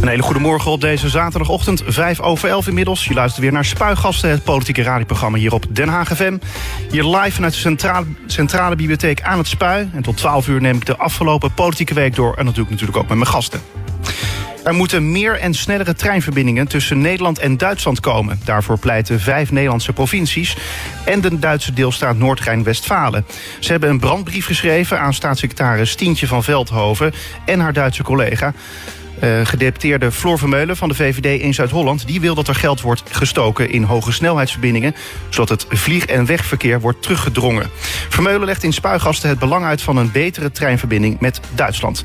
Een hele goede morgen op deze zaterdagochtend, 5 over 11 inmiddels. Je luistert weer naar Spuigasten, het politieke radioprogramma hier op Den Haag FM. Hier live vanuit de centrale, centrale bibliotheek aan het Spui. En tot 12 uur neem ik de afgelopen politieke week door. En ik natuurlijk ook met mijn gasten. Er moeten meer en snellere treinverbindingen tussen Nederland en Duitsland komen. Daarvoor pleiten vijf Nederlandse provincies en de Duitse deelstaat Noord-Rijn-Westfalen. Ze hebben een brandbrief geschreven aan staatssecretaris Tientje van Veldhoven en haar Duitse collega. Uh, gedeputeerde Floor Vermeulen van de VVD in Zuid-Holland... die wil dat er geld wordt gestoken in hoge snelheidsverbindingen... zodat het vlieg- en wegverkeer wordt teruggedrongen. Vermeulen legt in Spuigasten het belang uit van een betere treinverbinding met Duitsland.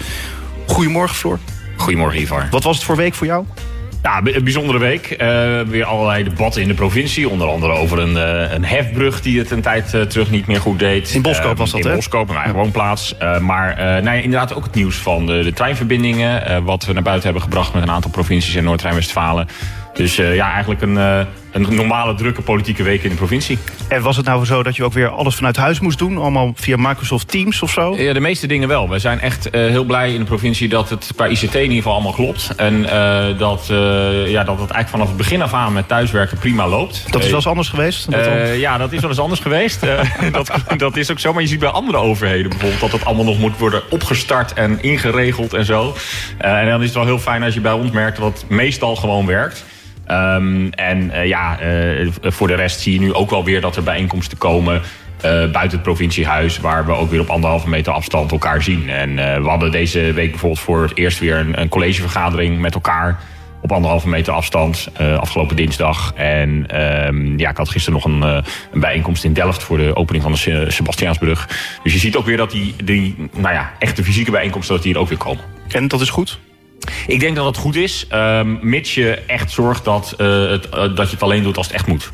Goedemorgen, Floor. Goedemorgen, Ivar. Wat was het voor week voor jou? Ja, een bijzondere week. Uh, weer allerlei debatten in de provincie. Onder andere over een, uh, een hefbrug die het een tijd uh, terug niet meer goed deed. In Boskoop was dat, hè? In Boskoop, een eigen woonplaats. maar nou ja, inderdaad ook het nieuws van de, de treinverbindingen. wat we naar buiten hebben gebracht met een aantal provincies in Noord-Rijn-Westfalen. Dus ja, eigenlijk een, een normale, drukke politieke week in de provincie. En was het nou zo dat je ook weer alles vanuit huis moest doen? Allemaal via Microsoft Teams of zo? Ja, de meeste dingen wel. We zijn echt uh, heel blij in de provincie dat het qua ICT in ieder geval allemaal klopt. En uh, dat, uh, ja, dat het eigenlijk vanaf het begin af aan met thuiswerken prima loopt. Dat is wel eens anders geweest? ja, dat is wel eens anders geweest. dat, dat is ook zo. Maar je ziet bij andere overheden bijvoorbeeld dat het allemaal nog moet worden opgestart en ingeregeld en zo. en dan is het wel heel fijn als je bij ons merkt dat het meestal gewoon werkt. Um, en uh, ja, uh, voor de rest zie je nu ook wel weer dat er bijeenkomsten komen. Uh, buiten het provinciehuis, waar we ook weer op anderhalve meter afstand elkaar zien. En we hadden deze week bijvoorbeeld voor het eerst weer een, een collegevergadering met elkaar. Op anderhalve meter afstand, afgelopen dinsdag. En um, ja, ik had gisteren nog een, een, bijeenkomst in Delft voor de opening van de Sebastiaansbrug. Dus je ziet ook weer dat die, die nou ja, echte fysieke bijeenkomsten dat die er ook weer komen. En dat is goed? Ik denk dat het goed is, um, mits je echt zorgt dat, uh, het, uh, dat je het alleen doet als het echt moet.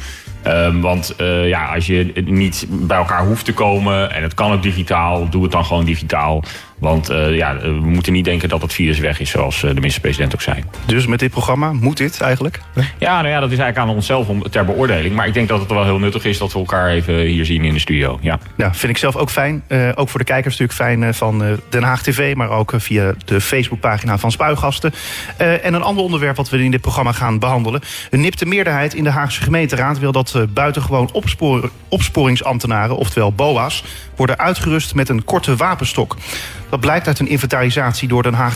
Um, want uh, ja, als je niet bij elkaar hoeft te komen en het kan ook digitaal, doe het dan gewoon digitaal. Want uh, ja, we moeten niet denken dat het virus weg is, zoals de minister-president ook zei. Dus met dit programma moet dit eigenlijk? Ja, nou ja, dat is eigenlijk aan onszelf om, ter beoordeling. Maar ik denk dat het wel heel nuttig is dat we elkaar even hier zien in de studio. Ja, ja vind ik zelf ook fijn. Uh, ook voor de kijkers natuurlijk fijn van Den Haag TV, maar ook via de Facebookpagina van Spuigasten. en een ander onderwerp wat we in dit programma gaan behandelen. Een nipte meerderheid in de Haagse gemeenteraad wil dat buitengewoon opspor opsporingsambtenaren, oftewel BOA's, worden uitgerust met een korte wapenstok. Dat blijkt uit een inventarisatie door Den Haag.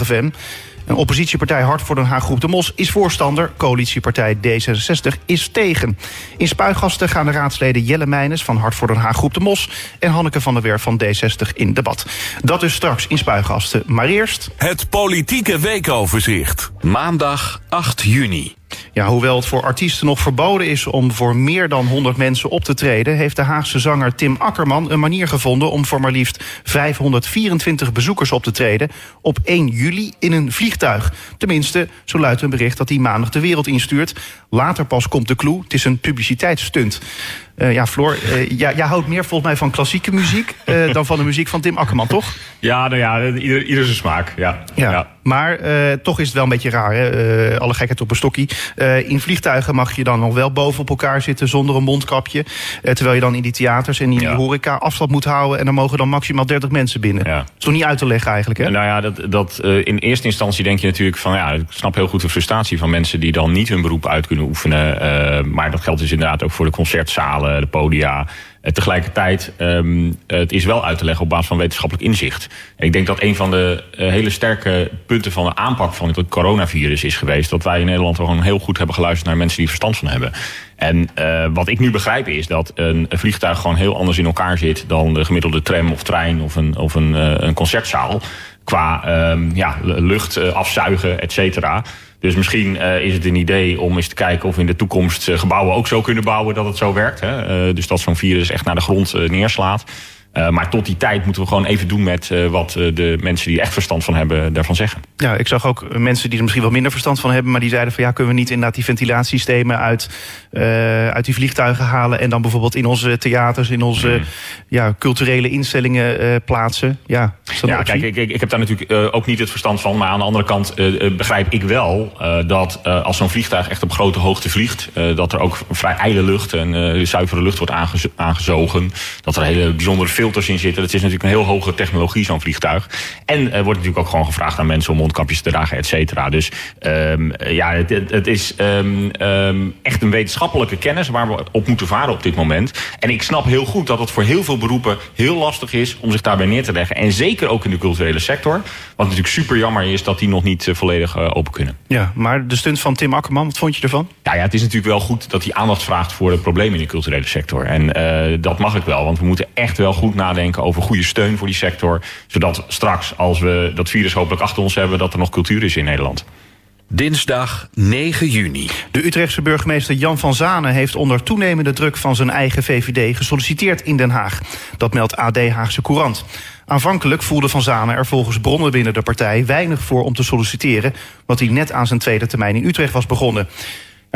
Een oppositiepartij Hart voor Den Haag Groep de Mos is voorstander. Coalitiepartij D66 is tegen. In Spuigasten gaan de raadsleden Jelle Meijnes van Hart voor Den Haag Groep de Mos... en Hanneke van der Werf van D60 in debat. Dat dus straks in Spuigasten. Maar eerst... Het politieke weekoverzicht. Maandag 8 juni. Ja, hoewel het voor artiesten nog verboden is om voor meer dan 100 mensen op te treden, heeft de Haagse zanger Tim Akkerman een manier gevonden om voor maar liefst 524 bezoekers op te treden op 1 juli in een vliegtuig. Tenminste, zo luidt een bericht dat hij maandag de wereld instuurt. Later pas komt de clue. Het is een publiciteitsstunt. Uh, ja, Floor, uh, ja, jij houdt meer volgens mij van klassieke muziek uh, dan van de muziek van Tim Akkerman, toch? Ja, nou ja, ieder, ieder zijn smaak. Ja. ja. ja. Maar toch is het wel een beetje raar, hè? alle gekheid op een stokkie. in vliegtuigen mag je dan nog wel boven op elkaar zitten zonder een mondkapje. terwijl je dan in die theaters en in die horeca afstand moet houden. En dan mogen dan maximaal 30 mensen binnen. Ja. Dat is toch niet uit te leggen eigenlijk, hè? Nou ja, dat, dat, in eerste instantie denk je natuurlijk van... ja, ik snap heel goed de frustratie van mensen die dan niet hun beroep uit kunnen oefenen. maar dat geldt dus inderdaad ook voor de concertzalen de podia. Uh, tegelijkertijd, um, het is wel uit te leggen op basis van wetenschappelijk inzicht. Ik denk dat een van de uh, hele sterke punten van de aanpak van het coronavirus is geweest... dat wij in Nederland gewoon heel goed hebben geluisterd naar mensen die er verstand van hebben. En wat ik nu begrijp is dat een, vliegtuig gewoon heel anders in elkaar zit... dan de gemiddelde tram of trein of een, of een, een concertzaal. Qua um, ja, lucht afzuigen, et cetera. Dus misschien uh, is het een idee om eens te kijken of in de toekomst uh, gebouwen ook zo kunnen bouwen dat het zo werkt. Hè? Uh, dus dat zo'n virus echt naar de grond neerslaat. Uh, maar tot die tijd moeten we gewoon even doen met uh, wat uh, de mensen die er echt verstand van hebben daarvan zeggen. Ja, ik zag ook mensen die er misschien wel minder verstand van hebben, maar die zeiden van ja, kunnen we niet inderdaad die ventilatiesystemen uit, uit die vliegtuigen halen en dan bijvoorbeeld in onze theaters, in onze mm. ja, culturele instellingen plaatsen. Ja, ja kijk, ik, ik, ik, heb daar natuurlijk ook niet het verstand van, maar aan de andere kant begrijp ik wel dat als zo'n vliegtuig echt op grote hoogte vliegt, dat er ook vrij ijle lucht en zuivere lucht wordt aange aangezogen, dat er hele bijzondere filters in zitten. Dat is natuurlijk een heel hoge technologie, zo'n vliegtuig. En wordt natuurlijk ook gewoon gevraagd aan mensen om mondkapjes te dragen, et cetera. Dus um, ja, het, het is um, um, echt een wetenschappelijke kennis waar we op moeten varen op dit moment. En ik snap heel goed dat het voor heel veel beroepen heel lastig is om zich daarbij neer te leggen. En zeker ook in de culturele sector. Wat natuurlijk super jammer is dat die nog niet uh, volledig uh, open kunnen. Ja, maar de stunt van Tim Akkerman, wat vond je ervan? Ja, ja, het is natuurlijk wel goed dat hij aandacht vraagt voor de problemen in de culturele sector. En uh, dat mag ik wel, want we moeten echt wel goed nadenken over goede steun voor die sector. Zodat straks, als we dat virus hopelijk achter ons hebben, dat er nog cultuur is in Nederland. Dinsdag 9 juni. De Utrechtse burgemeester Jan van Zanen heeft onder toenemende druk van zijn eigen VVD gesolliciteerd in Den Haag. Dat meldt AD Haagse Courant. Aanvankelijk voelde Van Zanen er volgens bronnen binnen de partij weinig voor om te solliciteren, wat hij net aan zijn tweede termijn in Utrecht was begonnen.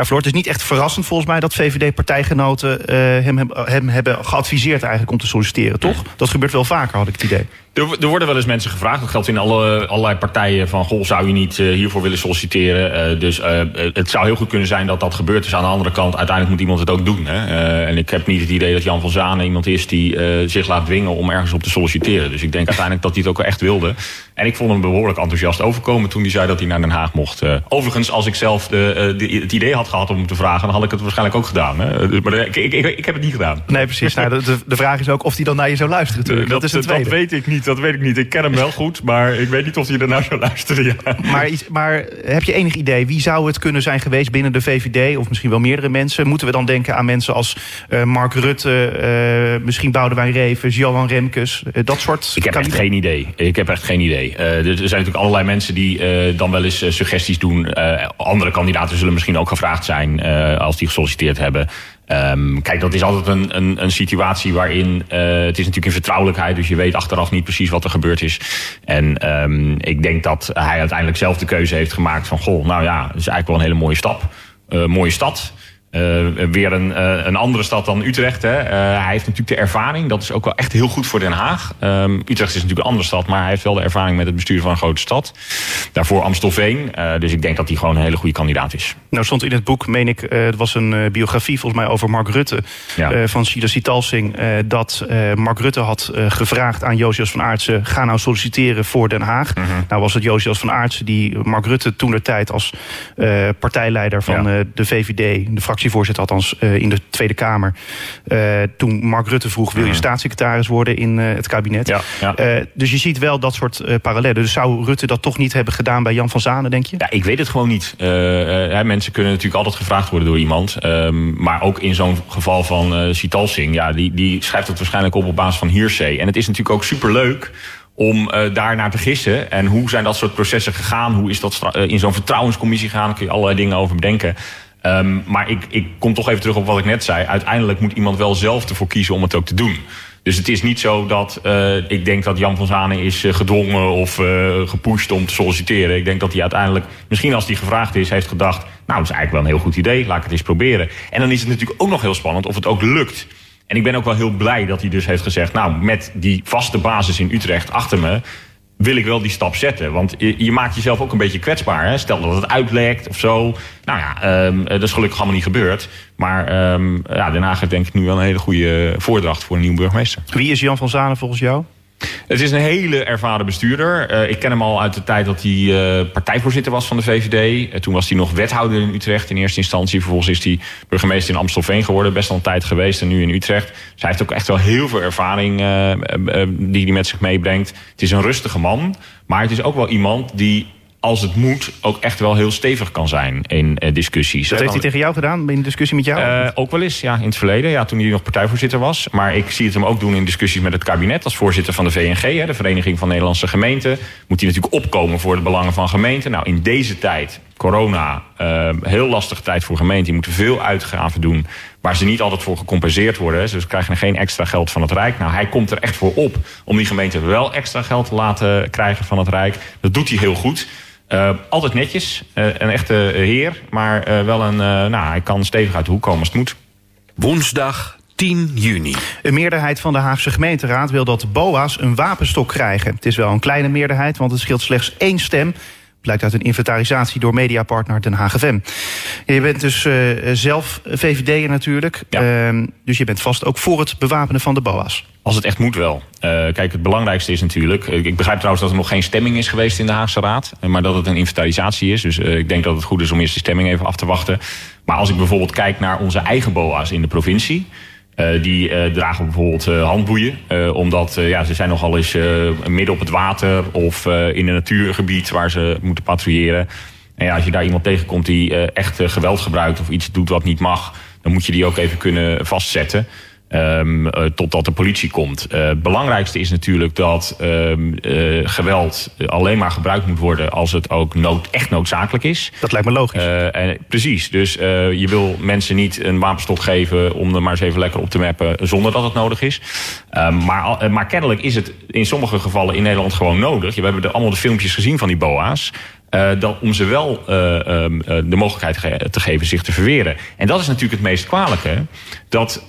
Ja, Floor, het is niet echt verrassend volgens mij dat VVD-partijgenoten uh, hem, hem, hebben geadviseerd eigenlijk om te solliciteren, toch? Dat gebeurt wel vaker, had ik het idee. Er, er, worden wel eens mensen gevraagd. Dat geldt in alle, allerlei partijen. Van, goh, zou je niet uh, hiervoor willen solliciteren? Uh, dus uh, het zou heel goed kunnen zijn dat dat gebeurt. Dus aan de andere kant, uiteindelijk moet iemand het ook doen. Hè? en ik heb niet het idee dat Jan van Zanen iemand is die zich laat dwingen om ergens op te solliciteren. Dus ik denk uiteindelijk dat hij het ook wel echt wilde. En ik vond hem behoorlijk enthousiast overkomen toen hij zei dat hij naar Den Haag mocht. overigens, als ik zelf de, de, het idee had gehad om hem te vragen, dan had ik het waarschijnlijk ook gedaan. Hè? Dus, maar ik, ik, ik, ik, heb het niet gedaan. Nee, precies. nou, de, de, vraag is ook of hij dan naar je zou luisteren. Natuurlijk. Dat, dat, is het tweede. Dat weet ik niet. Dat weet ik niet. Ik ken hem wel goed, maar ik weet niet of hij ernaar zou luisteren. Ja. Maar, maar heb je enig idee, wie zou het kunnen zijn geweest binnen de VVD... of misschien wel meerdere mensen? Moeten we dan denken aan mensen als uh, Mark Rutte... Uh, misschien Boudewijn Revens, Johan Remkes, uh, dat soort... Ik heb echt geen idee. Ik heb echt geen idee. er zijn natuurlijk allerlei mensen die dan wel eens suggesties doen. andere kandidaten zullen misschien ook gevraagd zijn... als die gesolliciteerd hebben. Um, kijk, dat is altijd een, een, een situatie waarin uh, het is natuurlijk in vertrouwelijkheid, dus je weet achteraf niet precies wat er gebeurd is. En um, ik denk dat hij uiteindelijk zelf de keuze heeft gemaakt van, goh, nou ja, dat is eigenlijk wel een hele mooie stap, uh, mooie stad. Uh, weer een, uh, een andere stad dan Utrecht. Hè. Uh, hij heeft natuurlijk de ervaring. Dat is ook wel echt heel goed voor Den Haag. Um, Utrecht is natuurlijk een andere stad. Maar hij heeft wel de ervaring met het bestuur van een grote stad. Daarvoor Amstelveen. dus ik denk dat hij gewoon een hele goede kandidaat is. Nou stond in het boek, meen ik, het was een biografie volgens mij over Mark Rutte. Ja. van Sida Sitalsing. dat Mark Rutte had gevraagd aan Josias van Aartsen. Ga nou solliciteren voor Den Haag. -huh. Nou was het Josias van Aartsen die Mark Rutte toen de tijd als partijleider van ja. de VVD, de fractie fractievoorzitter, althans uh, in de Tweede Kamer. Uh, toen Mark Rutte vroeg: wil je staatssecretaris worden in uh, het kabinet? Ja, ja. dus je ziet wel dat soort parallellen. Dus zou Rutte dat toch niet hebben gedaan bij Jan van Zanen, denk je? Ja, ik weet het gewoon niet. mensen kunnen natuurlijk altijd gevraagd worden door iemand. Um, maar ook in zo'n geval van uh, Sitalsing, ja, die, die schrijft het waarschijnlijk op op basis van hearsay. En het is natuurlijk ook superleuk om uh, daar naar te gissen. En hoe zijn dat soort processen gegaan? Hoe is dat in zo'n vertrouwenscommissie gegaan? Daar kun je allerlei dingen over bedenken. Um, maar ik, ik kom toch even terug op wat ik net zei. Uiteindelijk moet iemand wel zelf ervoor kiezen om het ook te doen. Dus het is niet zo dat uh, ik denk dat Jan van Zanen is uh, gedwongen of uh, gepusht om te solliciteren. Ik denk dat hij uiteindelijk, misschien als hij gevraagd is, heeft gedacht... nou, dat is eigenlijk wel een heel goed idee, laat ik het eens proberen. En dan is het natuurlijk ook nog heel spannend of het ook lukt. En ik ben ook wel heel blij dat hij dus heeft gezegd... nou, met die vaste basis in Utrecht achter me wil ik wel die stap zetten. Want je, je maakt jezelf ook een beetje kwetsbaar. Hè? Stel dat het uitlekt of zo. Nou ja, um, dat is gelukkig allemaal niet gebeurd. Maar um, ja, Den Haag heeft denk ik nu wel een hele goede voordracht voor een nieuwe burgemeester. Wie is Jan van Zanen volgens jou? Het is een hele ervaren bestuurder. Uh, ik ken hem al uit de tijd dat hij uh, partijvoorzitter was van de VVD. Uh, toen was hij nog wethouder in Utrecht in eerste instantie. Vervolgens is hij burgemeester in Amstelveen geworden. Best al een tijd geweest en nu in Utrecht. Dus hij heeft ook echt wel heel veel ervaring die hij met zich meebrengt. Het is een rustige man. Maar het is ook wel iemand die als het moet, ook echt wel heel stevig kan zijn in uh, discussies. Dat heeft hij tegen jou gedaan, in discussie met jou? Uh, ook wel eens, ja, in het verleden, ja, toen hij nog partijvoorzitter was. Maar ik zie het hem ook doen in discussies met het kabinet... als voorzitter van de VNG, hè, de Vereniging van Nederlandse Gemeenten. Moet hij natuurlijk opkomen voor de belangen van gemeenten. Nou, in deze tijd, corona, uh, heel lastige tijd voor gemeenten. Die moeten veel uitgaven doen waar ze niet altijd voor gecompenseerd worden. Ze krijgen geen extra geld van het Rijk. Nou, hij komt er echt voor op om die gemeenten wel extra geld te laten krijgen van het Rijk. Dat doet hij heel goed. Uh, altijd netjes, uh, een echte heer, maar uh, wel een, nou, hij kan stevig uit de hoek komen als het moet. Woensdag 10 juni. Een meerderheid van de Haagse gemeenteraad wil dat BOA's een wapenstok krijgen. Het is wel een kleine meerderheid, want het scheelt slechts één stem. Blijkt uit een inventarisatie door mediapartner Den Haag FM. Je bent dus uh, zelf VVD'er natuurlijk. Ja. Uh, dus je bent vast ook voor het bewapenen van de BOA's. Als het echt moet wel. Uh, kijk, het belangrijkste is natuurlijk... Ik begrijp trouwens dat er nog geen stemming is geweest in de Haagse Raad. Maar dat het een inventarisatie is. Dus ik denk dat het goed is om eerst de stemming even af te wachten. Maar als ik bijvoorbeeld kijk naar onze eigen BOA's in de provincie... Uh, die uh, dragen bijvoorbeeld uh, handboeien. omdat ja, ze zijn nogal eens midden op het water of in een natuurgebied waar ze moeten patrouilleren. En ja, als je daar iemand tegenkomt die echt geweld gebruikt of iets doet wat niet mag, dan moet je die ook even kunnen vastzetten. Um, uh, totdat de politie komt. Uh, het belangrijkste is natuurlijk dat um, uh, geweld alleen maar gebruikt moet worden als het ook nood, echt noodzakelijk is. Dat lijkt me logisch. En, precies. Dus je wil mensen niet een wapenstok geven om er maar eens even lekker op te mappen zonder dat het nodig is. Um, maar, maar kennelijk is het in sommige gevallen in Nederland gewoon nodig. We hebben de, allemaal de filmpjes gezien van die BOA's. Dan, om ze wel uh, uh, de mogelijkheid ge te geven zich te verweren. En dat is natuurlijk het meest kwalijke. Dat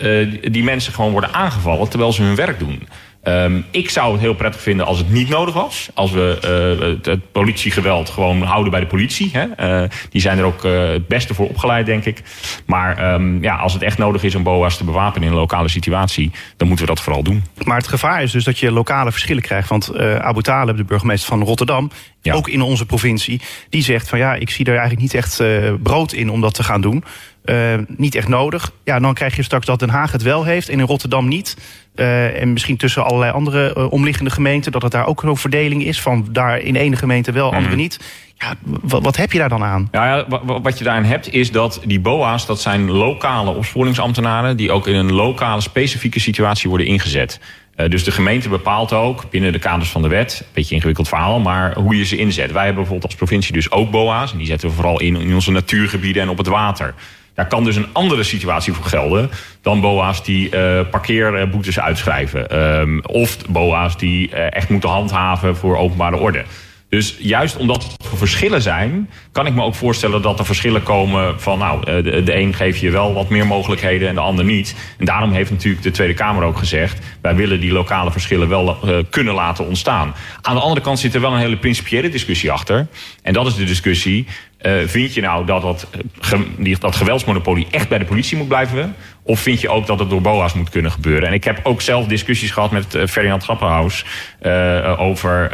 die mensen gewoon worden aangevallen terwijl ze hun werk doen. Um, ik zou het heel prettig vinden als het niet nodig was. Als we uh, het, het, politiegeweld gewoon houden bij de politie. Hè? Uh, die zijn er ook uh, het beste voor opgeleid, denk ik. Maar um, ja, als het echt nodig is om BOA's te bewapenen in een lokale situatie... dan moeten we dat vooral doen. Maar het gevaar is dus dat je lokale verschillen krijgt. Want Abu Talib, de burgemeester van Rotterdam... Ja. ook in onze provincie, die zegt van ja, ik zie er eigenlijk niet echt brood in om dat te gaan doen. Uh, niet echt nodig. Ja, dan krijg je straks dat Den Haag het wel heeft en in Rotterdam niet. Uh, en misschien tussen allerlei andere uh, omliggende gemeenten... dat het daar ook een verdeling is van daar in ene gemeente wel, mm. andere niet. Ja, wat heb je daar dan aan? Ja, ja, wat je daarin hebt is dat die BOA's... dat zijn lokale opsporingsambtenaren... die ook in een lokale specifieke situatie worden ingezet. Uh, dus de gemeente bepaalt ook binnen de kaders van de wet... een beetje ingewikkeld verhaal, maar hoe je ze inzet. Wij hebben bijvoorbeeld als provincie dus ook BOA's... en die zetten we vooral in, in onze natuurgebieden en op het water... Daar kan dus een andere situatie voor gelden dan BOA's die uh, parkeerboetes uitschrijven. Um, of BOA's die uh, echt moeten handhaven voor openbare orde. Dus juist omdat er verschillen zijn, kan ik me ook voorstellen dat er verschillen komen van nou, de, de een geeft je wel wat meer mogelijkheden en de ander niet. En daarom heeft natuurlijk de Tweede Kamer ook gezegd, wij willen die lokale verschillen wel kunnen laten ontstaan. Aan de andere kant zit er wel een hele principiële discussie achter. En dat is de discussie, uh, vind je nou dat dat, ge, dat geweldsmonopolie echt bij de politie moet blijven? Of vind je ook dat het door BOA's moet kunnen gebeuren? En ik heb ook zelf discussies gehad met uh, Ferdinand Grappenhaus... Uh, over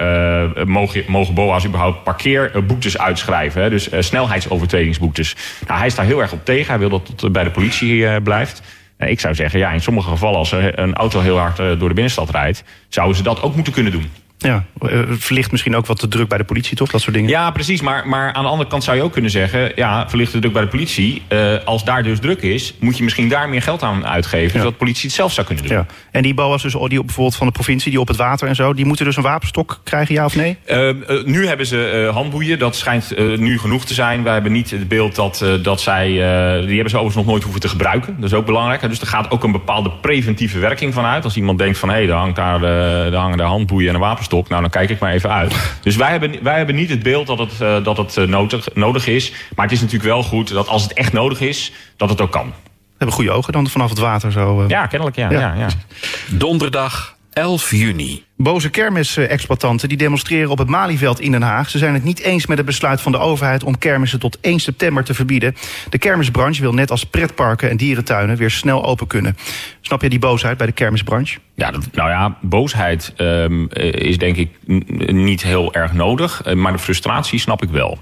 mogen, mogen BOA's überhaupt parkeerboetes uitschrijven? Hè? Dus snelheidsovertredingsboetes. Nou, hij is daar heel erg op tegen. Hij wil dat het bij de politie blijft. ik zou zeggen, ja, in sommige gevallen als een auto heel hard door de binnenstad rijdt... zouden ze dat ook moeten kunnen doen. Ja, verlicht misschien ook wat de druk bij de politie, toch? Dat soort dingen. Ja, precies. Maar, maar aan de andere kant zou je ook kunnen zeggen... ja, verlicht de druk bij de politie. Uh, als daar dus druk is, moet je misschien daar meer geld aan uitgeven... ja. zodat de politie het zelf zou kunnen doen. Ja. En die BOA's dus, die op, bijvoorbeeld van de provincie, die op het water en zo... die moeten dus een wapenstok krijgen, ja of nee? Uh, uh, nu hebben ze handboeien. Dat schijnt nu genoeg te zijn. Wij hebben niet het beeld dat, dat zij... die hebben ze overigens nog nooit hoeven te gebruiken. Dat is ook belangrijk. Dus er gaat ook een bepaalde preventieve werking van uit. Als iemand denkt van, hé, hey, daar, hangt daar, daar hangen daar handboeien en een wapenstok stok. Nou, dan kijk ik maar even uit. Dus wij hebben, wij hebben niet het beeld dat het, uh, dat het nodig, nodig is. Maar het is natuurlijk wel goed dat als het echt nodig is, dat het ook kan. We hebben goede ogen dan vanaf het water zo. Uh... Ja, kennelijk ja. ja. ja, ja. Donderdag 11 juni. Boze kermisexploitanten die demonstreren op het Malieveld in Den Haag. Ze zijn het niet eens met het besluit van de overheid om kermissen tot 1 september te verbieden. De kermisbranche wil net als pretparken en dierentuinen weer snel open kunnen. Snap je die boosheid bij de kermisbranche? Ja, dat, nou ja, boosheid um, is denk ik niet heel erg nodig. Maar de frustratie snap ik wel.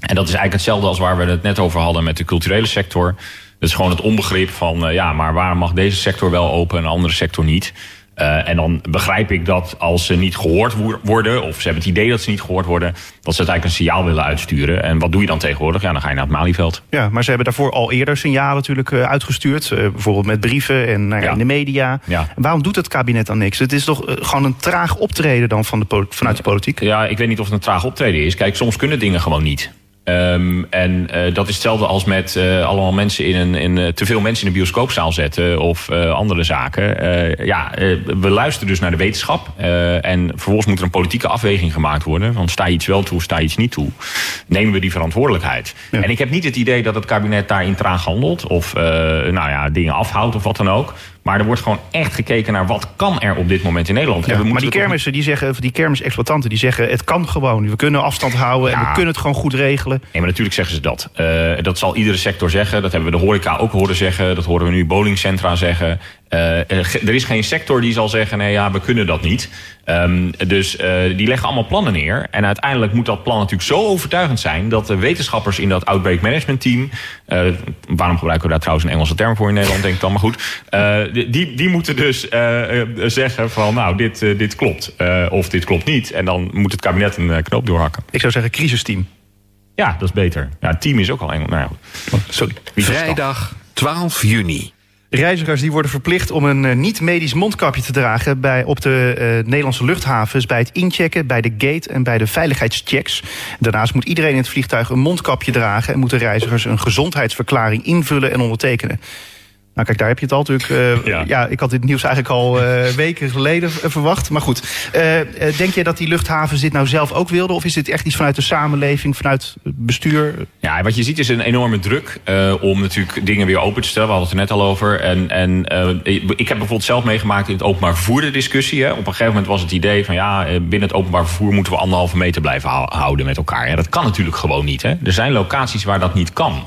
En dat is eigenlijk hetzelfde als waar we het net over hadden met de culturele sector. Dat is gewoon het onbegrip van, uh, ja, maar waarom mag deze sector wel open en de andere sector niet? Uh, en dan begrijp ik dat als ze niet gehoord worden, of ze hebben het idee dat ze niet gehoord worden, dat ze het eigenlijk een signaal willen uitsturen. En wat doe je dan tegenwoordig? Ja, dan ga je naar het Malieveld. Ja, maar ze hebben daarvoor al eerder signalen natuurlijk uh, uitgestuurd. Uh, bijvoorbeeld met brieven en ja. in de media. Ja. Waarom doet het kabinet dan niks? Het is toch gewoon een traag optreden dan van de vanuit de politiek? Ja, ik weet niet of het een traag optreden is. Kijk, soms kunnen dingen gewoon niet. Um, en uh, dat is hetzelfde als met uh, allemaal mensen in een in, uh, te veel mensen in een bioscoopzaal zetten of andere zaken. ja, we luisteren dus naar de wetenschap. en vervolgens moet er een politieke afweging gemaakt worden. Van sta je iets wel toe, sta je iets niet toe. nemen we die verantwoordelijkheid. En ik heb niet het idee dat het kabinet daarin traag handelt of nou ja, dingen afhoudt of wat dan ook. Maar er wordt gewoon echt gekeken naar wat kan er op dit moment in Nederland. Ja, maar die kermissen, die zeggen, die kermisexploitanten, die zeggen het kan gewoon. We kunnen afstand houden en we kunnen het gewoon goed regelen. Nee, maar natuurlijk zeggen ze dat. Uh, dat zal iedere sector zeggen. Dat hebben we de horeca ook horen zeggen. Dat horen we nu bowlingcentra zeggen. Uh, er is geen sector die zal zeggen, nee ja, we kunnen dat niet. Um, dus uh, die leggen allemaal plannen neer. En uiteindelijk moet dat plan natuurlijk zo overtuigend zijn... dat de wetenschappers in dat Outbreak Management Team... Uh, waarom gebruiken we daar trouwens een Engelse term voor in Nederland, denk ik dan, maar goed. die, die moeten dus zeggen van, nou, dit, dit klopt. of dit klopt niet. En dan moet het kabinet een knoop doorhakken. Ik zou zeggen crisisteam. Ja, dat is beter. Ja, team is ook al Engels. Nou ja, sorry. Vrijdag 12 juni. Reizigers die worden verplicht om een eh, niet-medisch mondkapje te dragen bij, op de uh, Nederlandse luchthavens bij het inchecken, bij de gate en bij de veiligheidschecks. Daarnaast moet iedereen in het vliegtuig een mondkapje dragen en moeten reizigers een gezondheidsverklaring invullen en ondertekenen. Nou kijk, daar heb je het al natuurlijk. Uh, ja. ik had dit nieuws eigenlijk al uh, weken geleden verwacht. Maar goed, uh, denk je dat die luchthavens dit nou zelf ook wilden? Of is dit echt iets vanuit de samenleving, vanuit het bestuur? Ja, wat je ziet is een enorme druk om natuurlijk dingen weer open te stellen. We hadden het er net al over. En, en ik heb bijvoorbeeld zelf meegemaakt in het openbaar vervoer de discussie. Hè. Op een gegeven moment was het idee van ja, binnen het openbaar vervoer moeten we anderhalve meter blijven houden met elkaar. Ja, dat kan natuurlijk gewoon niet. Hè. Er zijn locaties waar dat niet kan.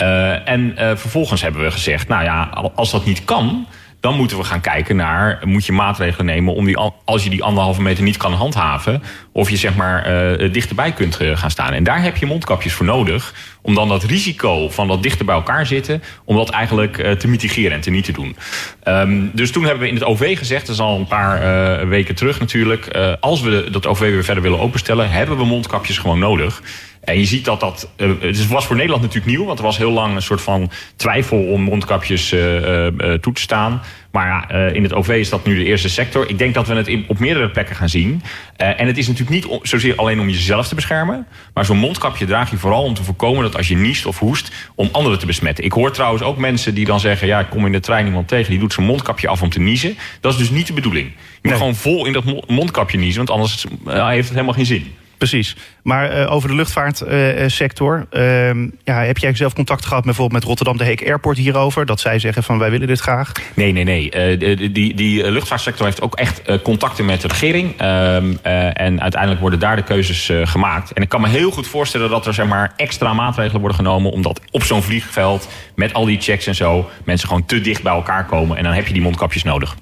Uh, en uh, vervolgens hebben we gezegd, nou ja, als dat niet kan, dan moeten we gaan kijken naar, moet je maatregelen nemen om die, als je die anderhalve meter niet kan handhaven, of je zeg maar uh, dichterbij kunt gaan staan. En daar heb je mondkapjes voor nodig, om dan dat risico van dat dichter bij elkaar zitten, om dat eigenlijk te mitigeren en te niet te doen. Um, dus toen hebben we in het OV gezegd, dat is al een paar weken terug natuurlijk, als we dat OV weer verder willen openstellen, hebben we mondkapjes gewoon nodig. En je ziet dat dat. Uh, het was voor Nederland natuurlijk nieuw, want er was heel lang een soort van twijfel om mondkapjes uh, uh, toe te staan. Maar ja, in het OV is dat nu de eerste sector. Ik denk dat we het op meerdere plekken gaan zien. en het is natuurlijk niet zozeer alleen om jezelf te beschermen. Maar zo'n mondkapje draag je vooral om te voorkomen dat als je niest of hoest, om anderen te besmetten. Ik hoor trouwens ook mensen die dan zeggen: ja, ik kom in de trein iemand tegen, die doet zijn mondkapje af om te niezen. Dat is dus niet de bedoeling. Je moet gewoon vol in dat mondkapje niezen, want anders heeft het helemaal geen zin. Precies. Maar uh, over de luchtvaartsector. Uh, ja, heb jij zelf contact gehad bijvoorbeeld met Rotterdam de Heek Airport hierover? Dat zij zeggen van wij willen dit graag? Nee, nee, nee. Uh, die, die luchtvaartsector heeft ook echt contacten met de regering. Ehm, en uiteindelijk worden daar de keuzes gemaakt. En ik kan me heel goed voorstellen dat er zeg maar, extra maatregelen worden genomen. Omdat op zo'n vliegveld met al die checks en zo mensen gewoon te dicht bij elkaar komen. En dan heb je die mondkapjes nodig.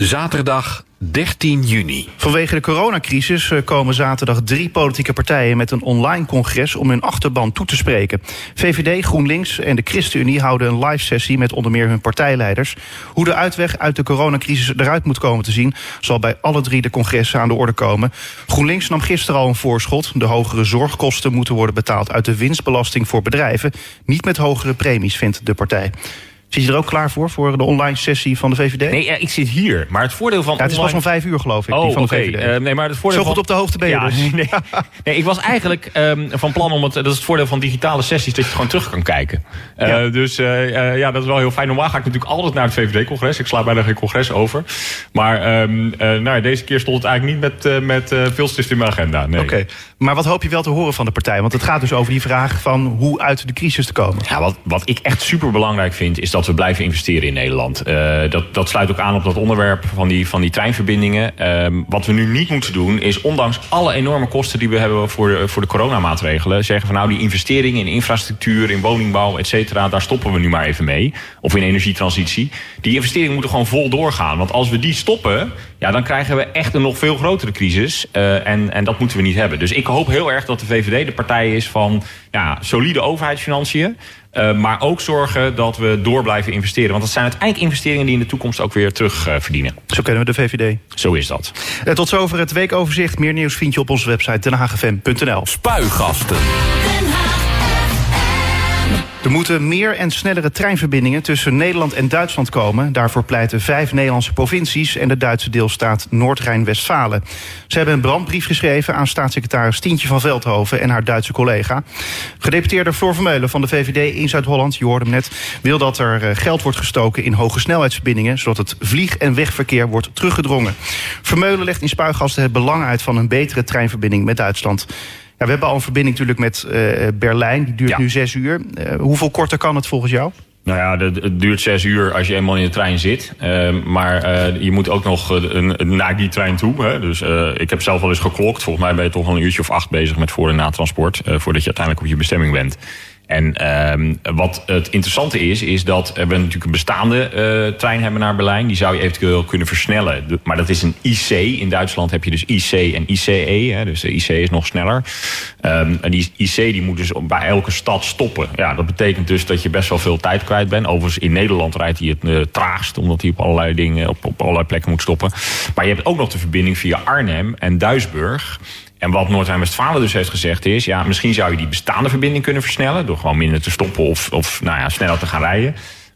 Zaterdag 13 juni. Vanwege de coronacrisis eh, komen zaterdag drie politieke partijen met een online congres om hun achterban toe te spreken. VVD, GroenLinks en de ChristenUnie houden een live sessie met onder meer hun partijleiders. Hoe de uitweg uit de coronacrisis eruit moet komen te zien, zal bij alle drie de congressen aan de orde komen. GroenLinks nam gisteren al een voorschot. De hogere zorgkosten moeten worden betaald uit de winstbelasting voor bedrijven, niet met hogere premies, vindt de partij. Zit je er ook klaar voor, voor de online sessie van de VVD? Nee, ik zit hier. Maar het voordeel van. Ja, het is pas om vijf uur, geloof ik. Oh, die van de VVD. Uh, nee, maar het voordeel Zo goed op de hoogte ben je. Ja, dus. nee, nee, ik was eigenlijk um, van plan om het. Dat is het voordeel van digitale sessies, dat je het gewoon terug kan kijken. Uh, ja. Dus uh, ja, dat is wel heel fijn. Normaal ga ik natuurlijk altijd naar het VVD-congres. Ik sla bijna geen congres over. Maar um, nou, deze keer stond het eigenlijk niet met, met veel in mijn agenda. Nee. Oké. Okay. Maar wat hoop je wel te horen van de partij? Want het gaat dus over die vraag van hoe uit de crisis te komen. Ja, wat, wat ik echt super belangrijk vind, is dat we blijven investeren in Nederland. Uh, dat, dat sluit ook aan op dat onderwerp van die, van die treinverbindingen. Uh, wat we nu niet moeten doen, is ondanks alle enorme kosten die we hebben voor de, voor de coronamaatregelen, zeggen van nou die investeringen in infrastructuur, in woningbouw, et cetera, daar stoppen we nu maar even mee. Of in energietransitie. Die investeringen moeten gewoon vol doorgaan. Want als we die stoppen, ja, dan krijgen we echt een nog veel grotere crisis. Uh, en, en dat moeten we niet hebben. Dus ik hoop heel erg dat de VVD de partij is van ja, solide overheidsfinanciën. Uh, maar ook zorgen dat we door blijven investeren. Want dat zijn uiteindelijk investeringen die in de toekomst ook weer terug uh, verdienen. Zo kennen we de VVD. Zo is dat. Uh, tot zover het weekoverzicht. Meer nieuws vind je op onze website denhagfm.nl. Spuigasten. Er moeten meer en snellere treinverbindingen tussen Nederland en Duitsland komen. Daarvoor pleiten vijf Nederlandse provincies en de Duitse deelstaat Noord-Rijn-Westfalen. Ze hebben een brandbrief geschreven aan staatssecretaris Tientje van Veldhoven en haar Duitse collega. Gedeputeerde Floor Vermeulen van de VVD in Zuid-Holland, je hoorde hem net, wil dat er eh, geld wordt gestoken in hoge snelheidsverbindingen, zodat het vlieg- en wegverkeer wordt teruggedrongen. Vermeulen legt in Spuigasten het belang uit van een betere treinverbinding met Duitsland. We hebben al een verbinding natuurlijk met Berlijn. Die duurt nu zes uur. hoeveel korter kan het volgens jou? Nou ja, het duurt zes uur als je eenmaal in de trein zit. Ehm, maar je moet ook nog naar die trein toe. Hè. Dus ik heb zelf wel eens geklokt. Volgens mij ben je toch al een uurtje of acht bezig met voor- en na-transport. voordat je uiteindelijk op je bestemming bent. En ehm, wat het interessante is, is dat we natuurlijk een bestaande uh, trein hebben naar Berlijn. Die zou je eventueel kunnen versnellen. Maar dat is een IC. In Duitsland heb je dus IC en ICE. Hè, dus de IC is nog sneller. Um, en die IC die moet dus bij elke stad stoppen. Ja, dat betekent dus dat je best wel veel tijd kwijt bent. Overigens in Nederland rijdt hij het uh, traagst. Omdat hij op allerlei dingen, op, op allerlei plekken moet stoppen. Maar je hebt ook nog de verbinding via Arnhem en Duisburg. En wat Noord-Rijn-Westfalen dus heeft gezegd is... ja, misschien zou je die bestaande verbinding kunnen versnellen... door gewoon minder te stoppen of, of nou ja, sneller te gaan rijden.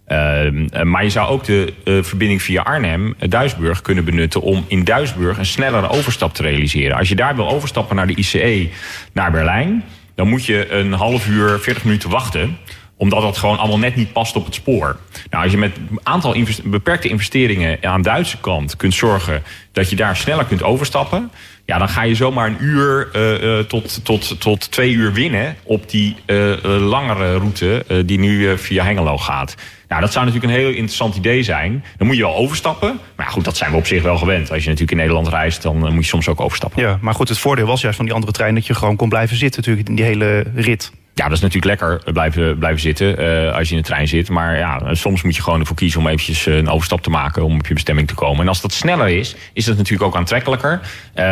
Uh, maar je zou ook de uh, verbinding via Arnhem-Duisburg kunnen benutten... om in Duisburg een snellere overstap te realiseren. Als je daar wil overstappen naar de ICE naar Berlijn... dan moet je een half uur, 40 minuten wachten omdat dat gewoon allemaal net niet past op het spoor. Nou, als je met een aantal beperkte investeringen aan de Duitse kant kunt zorgen dat je daar sneller kunt overstappen. Ja, dan ga je zomaar een uur uh, tot, tot, tot twee uur winnen op die uh, langere route die nu via Hengelo gaat. Nou, dat zou natuurlijk een heel interessant idee zijn. Dan moet je wel overstappen. Maar goed, dat zijn we op zich wel gewend. Als je natuurlijk in Nederland reist, dan moet je soms ook overstappen. Ja, maar goed, het voordeel was juist van die andere trein dat je gewoon kon blijven zitten natuurlijk in die hele rit. Ja, dat is natuurlijk lekker blijven, blijven zitten uh, als je in de trein zit. Maar ja, soms moet je gewoon ervoor kiezen om eventjes een overstap te maken om op je bestemming te komen. En als dat sneller is, is dat natuurlijk ook aantrekkelijker.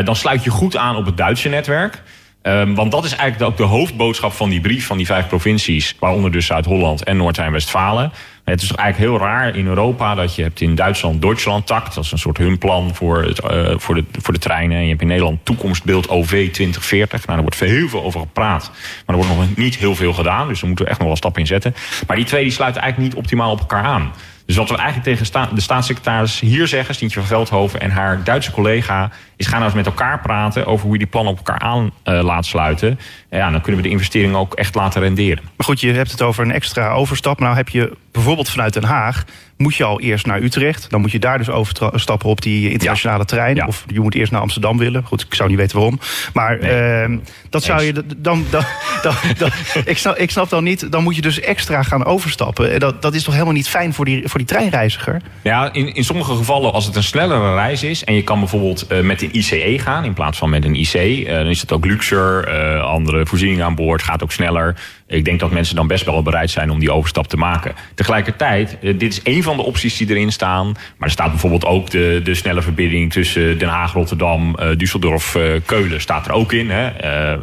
Dan sluit je goed aan op het Duitse netwerk. Um, want dat is eigenlijk ook de hoofdboodschap van die brief van die vijf provincies, waaronder dus Zuid-Holland en Noord-Rijn-Westfalen. Het is eigenlijk heel raar in Europa dat je hebt in Duitsland Duitsland Takt, dat is een soort hun plan voor, uh, voor, de, voor de treinen. En je hebt in Nederland Toekomstbeeld OV 2040. Nou, daar wordt heel veel over gepraat, maar er wordt nog niet heel veel gedaan. Dus daar moeten we echt nog wel stappen in zetten. Maar die twee die sluiten eigenlijk niet optimaal op elkaar aan. Dus wat we eigenlijk tegen de staatssecretaris hier zeggen, Stientje van Veldhoven en haar Duitse collega, is gaan nou eens met elkaar praten over hoe je die plannen op elkaar aan uh, laat sluiten. En ja, dan kunnen we de investeringen ook echt laten renderen. Maar goed, je hebt het over een extra overstap. Nou heb je bijvoorbeeld vanuit Den Haag moet je al eerst naar Utrecht. Dan moet je daar dus overstappen op die internationale ja. trein. Ja. Of je moet eerst naar Amsterdam willen. Goed, ik zou niet weten waarom. Maar nee. uh, dat zou je dan. dan, dan, dan ik, snap, ik snap dan niet. Dan moet je dus extra gaan overstappen. Dat, dat is toch helemaal niet fijn voor die, voor die treinreiziger? Ja, in, in sommige gevallen, als het een snellere reis is. en je kan bijvoorbeeld uh, met een ICE gaan in plaats van met een IC. Uh, dan is het ook luxer. Uh, andere voorzieningen aan boord. Gaat ook sneller. Ik denk dat mensen dan best wel bereid zijn om die overstap te maken. Tegelijkertijd, dit is een van de opties die erin staan. Maar er staat bijvoorbeeld ook de, de snelle verbinding tussen Den Haag, Rotterdam, uh, Düsseldorf, uh, Keulen. Staat er ook in. Hè?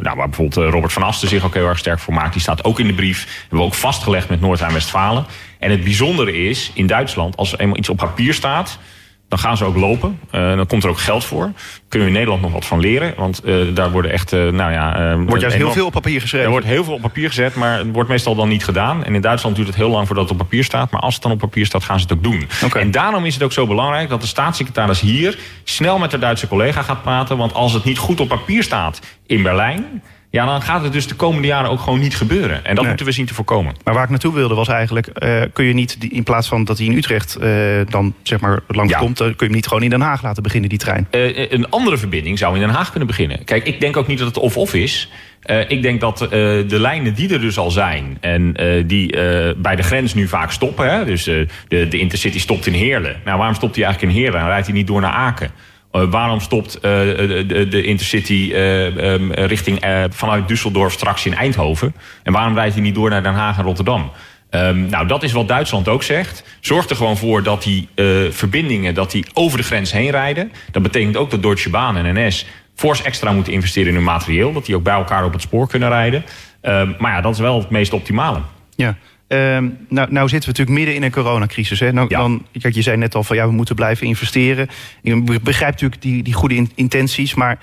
Nou, waar bijvoorbeeld Robert van Asten zich ook heel erg sterk voor maakt. Die staat ook in de brief. Hebben we ook vastgelegd met Noord-Rijn-Westfalen. En het bijzondere is, in Duitsland, als er eenmaal iets op papier staat dan gaan ze ook lopen. Uh, dan komt er ook geld voor. Kunnen we in Nederland nog wat van leren. Want uh, daar worden echt, uh, nou ja... wordt juist heel veel op papier geschreven. Er wordt heel veel op papier gezet, maar het wordt meestal dan niet gedaan. En in Duitsland duurt het heel lang voordat het op papier staat. Maar als het dan op papier staat, gaan ze het ook doen. Okay. En daarom is het ook zo belangrijk dat de staatssecretaris hier... snel met de Duitse collega gaat praten. Want als het niet goed op papier staat in Berlijn ja, dan gaat het dus de komende jaren ook gewoon niet gebeuren. En dat nee. moeten we zien te voorkomen. Maar waar ik naartoe wilde was eigenlijk... Uh, kun je niet, in plaats van dat hij in Utrecht uh, dan zeg maar langs ja. komt... kun je hem niet gewoon in Den Haag laten beginnen, die trein? Uh, een andere verbinding zou in Den Haag kunnen beginnen. Kijk, ik denk ook niet dat het of-of is... Ik denk dat de lijnen die er dus al zijn en die bij de grens nu vaak stoppen. Hè, dus de, de Intercity stopt in Heerlen. Nou, waarom stopt hij eigenlijk in Heerlen? Dan rijdt hij niet door naar Aken. Uh, waarom stopt uh, de, de, Intercity uh, um, richting vanuit Düsseldorf straks in Eindhoven? En waarom rijdt hij niet door naar Den Haag en Rotterdam? Um, nou, dat is wat Duitsland ook zegt. Zorg er gewoon voor dat die verbindingen dat die over de grens heen rijden. Dat betekent ook dat Deutsche Bahn en NS fors extra moeten investeren in hun materieel. Dat die ook bij elkaar op het spoor kunnen rijden. Um, maar ja, dat is wel het meest optimale. Ja. Um, nou, nou zitten we natuurlijk midden in een coronacrisis. Hè? Nou, ja. dan, kijk, je zei net al van ja, we moeten blijven investeren. Ik begrijp natuurlijk die, die goede intenties, maar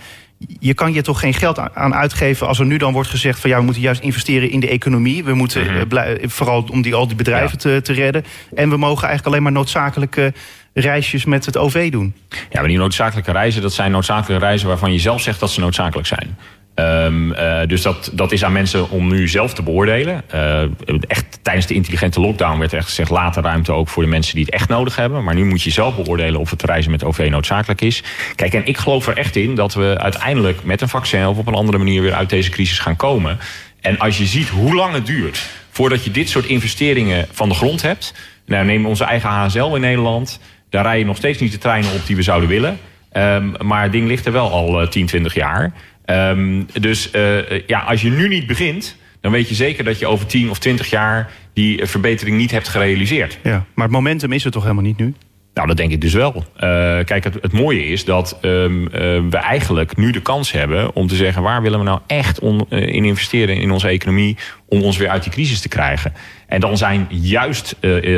je kan je toch geen geld aan uitgeven als er nu dan wordt gezegd van ja, we moeten juist investeren in de economie. We moeten mm -hmm. vooral om die, al die bedrijven ja. te, te redden. En we mogen eigenlijk alleen maar noodzakelijke reisjes met het OV doen. Ja, maar die noodzakelijke reizen, dat zijn noodzakelijke reizen waarvan je zelf zegt dat ze noodzakelijk zijn. Um, uh, dus dat, is aan mensen om nu zelf te beoordelen. Uh, echt tijdens de intelligente lockdown werd echt gezegd... later ruimte ook voor de mensen die het echt nodig hebben. Maar nu moet je zelf beoordelen of het reizen met OV noodzakelijk is. Kijk, en ik geloof er echt in dat we uiteindelijk met een vaccin... of op een andere manier weer uit deze crisis gaan komen. En als je ziet hoe lang het duurt voordat je dit soort investeringen van de grond hebt... Nou, neem onze eigen HSL in Nederland. Daar rijden nog steeds niet de treinen op die we zouden willen. Um, maar het ding ligt er wel al uh, 10, 20 jaar... Um, dus uh, ja, als je nu niet begint, dan weet je zeker dat je over 10 of 20 jaar die verbetering niet hebt gerealiseerd. Ja, maar het momentum is er toch helemaal niet nu? Nou, dat denk ik dus wel. Uh, kijk, het, het, mooie is dat um, uh, we eigenlijk nu de kans hebben om te zeggen... waar willen we nou echt on, uh, in investeren in onze economie... om ons weer uit die crisis te krijgen. En dan zijn juist